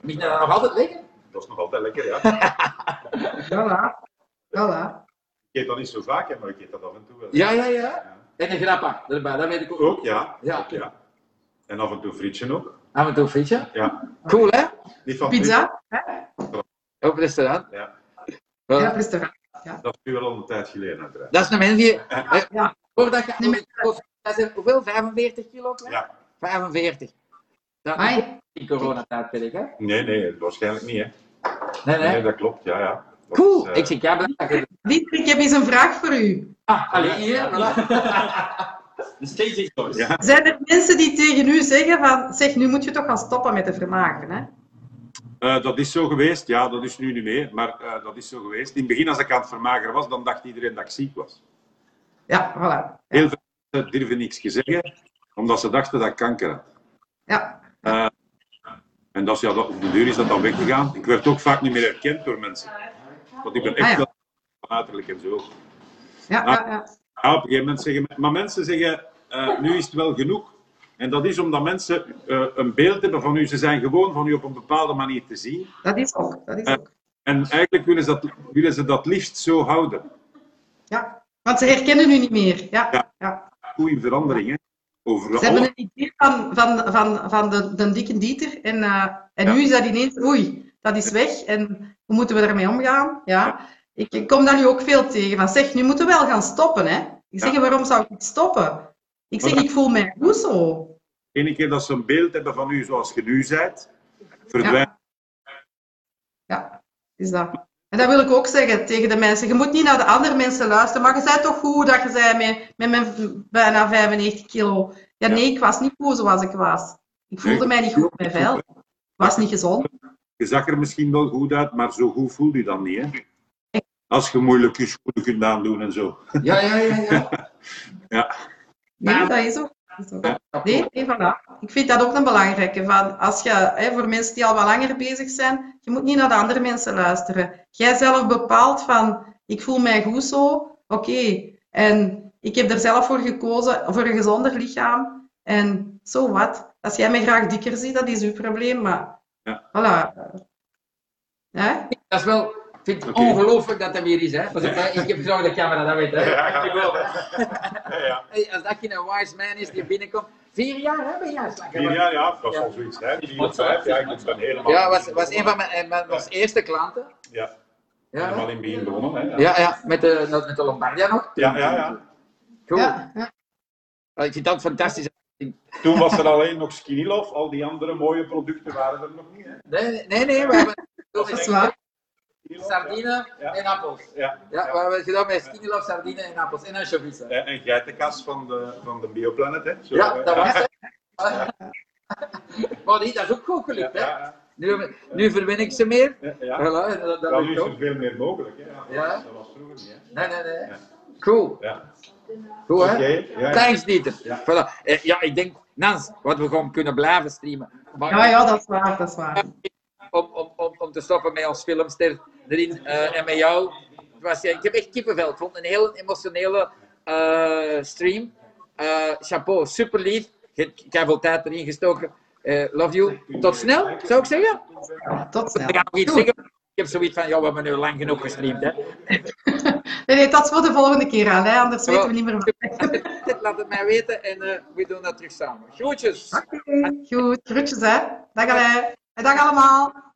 je dat nog altijd lekker? Dat is nog altijd lekker, ja. <laughs> Voilà. Voilà. Ik eet dat niet zo vaak, hè, maar ik eet dat af en toe wel. Ja, ja, ja. En een grappa erbij, dat weet ik ook. Ook, ja. Ja. Ook, ja. En af en toe frietje ook. Af en toe frietje. Ja. Cool, hè? Niet van Pizza. Op het restaurant. Ja. Voilà. Ja, restaurant. Dat is nu wel al een tijd geleden, uiteraard. Dat is een mens die... eh, Ja. Voordat je... Nee, Dat is hoeveel? 45 kilo? kwijt? Ja. 45. Dat is in coronatijd, weet ik, hè? Nee, nee, waarschijnlijk niet, hè. Nee, Nee, nee. dat klopt, ja, ja. Dat Cool. is, eh, Ik zeg, ja, bedankt. ik heb eens een vraag voor u. Ah, alleen hier. voilà. <laughs> De. Ja. Zijn er mensen die tegen u zeggen van, zeg, nu moet je toch gaan stoppen met te vermaken, hè? Eh, dat is zo geweest, ja, dat is nu niet meer, maar eh, dat is zo geweest. In het begin, als ik aan het vermageren was, dan dacht iedereen dat ik ziek was. Ja, voilà. Heel veel mensen durven niks te zeggen, omdat ze dachten dat ik kanker had. Ja, En dat is, ja, dat, op de deur is dat dan weggegaan. Ik werd ook vaak niet meer herkend door mensen. Want ik ben echt Ah, ja. wel uiterlijk en zo. ja, ja. ja. Ja, op een gegeven moment zeggen maar mensen zeggen, eh, nu is het wel genoeg. En dat is omdat mensen eh, een beeld hebben van u. Ze zijn gewoon van u op een bepaalde manier te zien. Dat is ook. Dat is ook. En eigenlijk willen ze dat, willen ze dat liefst zo houden. Ja. Want ze herkennen u niet meer. Ja, Ja. ja. Goeie verandering, hè. Ze hebben een idee van, van, van, van de, de dikke Dieter. En, eh, en Ja. nu is dat ineens, oei, dat is weg. En hoe moeten we ermee omgaan? Ja. Ik, ik kom daar nu ook veel tegen. Van zeg, nu moeten we wel gaan stoppen. Hè? Ik zeg, Ja. waarom zou ik stoppen? Ik zeg, ik voel mij goed zo. Ene keer dat ze een beeld hebben van u zoals je nu bent, verdwijnt. Ja, is dat. En dat wil ik ook zeggen tegen de mensen. Je moet niet naar de andere mensen luisteren, maar je zei toch goed dat je zei met, met mijn bijna 95 kilo. Ja, Ja. nee, ik was niet goed zoals ik was. Ik voelde mij niet goed bij vel. Ik was niet gezond. Je zag er misschien wel goed uit, maar zo goed voel je dan niet, hè. Als je moeilijk je schoenen kunt aandoen en zo. Ja, ja, ja, ja. <laughs> Ja. Nee, dat is ook. Nee, nee, voilà. Ik vind dat ook een belangrijke. Van als je, hè, voor mensen die al wat langer bezig zijn, je moet niet naar de andere mensen luisteren. Jij zelf bepaalt van, ik voel mij goed zo, oké. En ik heb er zelf voor gekozen, voor een gezonder lichaam. En zo wat. Als jij mij graag dikker ziet, dat is uw probleem, maar Ja. voilà. Hè? Dat is wel, vind het ongelooflijk dat dat weer is. Hè. Ik heb zo de camera, dat weet hè. Ja, Ik hè. Ja, <laughs> als dat geen wise man is die binnenkomt. Vier jaar hebben jij Vier jaar, ja, dat was al zoiets. Hè. Vier of vijf, ja, ik ben helemaal... Ja, was, was een van mijn, eh, mijn was eerste klanten. Ja, Ja, helemaal in begin begonnen. Hè. ja, ja met, de, met de Lombardia nog. Ja, ja, ja. Cool. Ja, ja. Ik vind dat fantastisch. Toen was er alleen nog Skinny Love, al die andere mooie producten waren er nog niet. Hè. Nee, nee, nee, we hebben Dat is waar. Sardine Ja. en appels. Ja, Ja, we hebben het gedaan met skinny love, sardine en appels. En hè. ja. En geitenkas van de, van de Bioplanet. Hè. Zo, Ja, hè. dat was het. <laughs> Maar die, dat is ook goed gelukt, hè. Ja, Nu, nu verwin ik ze meer. ja, ja. Voilà, dat, dat Ja, nu is er veel meer mogelijk. Hè. Ja, Ja. Dat was vroeger niet. Hè. Nee, nee, nee. Ja. Cool. Ja. Goed, hè? Oké, ja. Thanks, Dieter. Ja. Voilà. Eh, ja, ik denk, Nans, wat we gewoon kunnen blijven streamen. Maar Ja, ja, dat is waar, dat is waar. Om, om, om, om te stoppen met ons filmster erin eh, en met jou. Het Was, ja, ik heb echt kippenvel. Ik vond een heel emotionele eh, stream. Eh, chapeau, super lief. Je hebt veel tijd erin gestoken. Love you. Tot snel, zou ik zeggen. Tot snel. Ik ga nog iets zeggen. Ik heb zoiets van, ja, we hebben nu lang genoeg gestreamd. Hè. <laughs> Nee, nee, dat is voor de volgende keer aan, hè? anders weten we niet meer wat. <laughs> Laat het mij weten en we doen dat terug samen. Groetjes. Goed, groetjes hè. Dag Alain. En dag allemaal.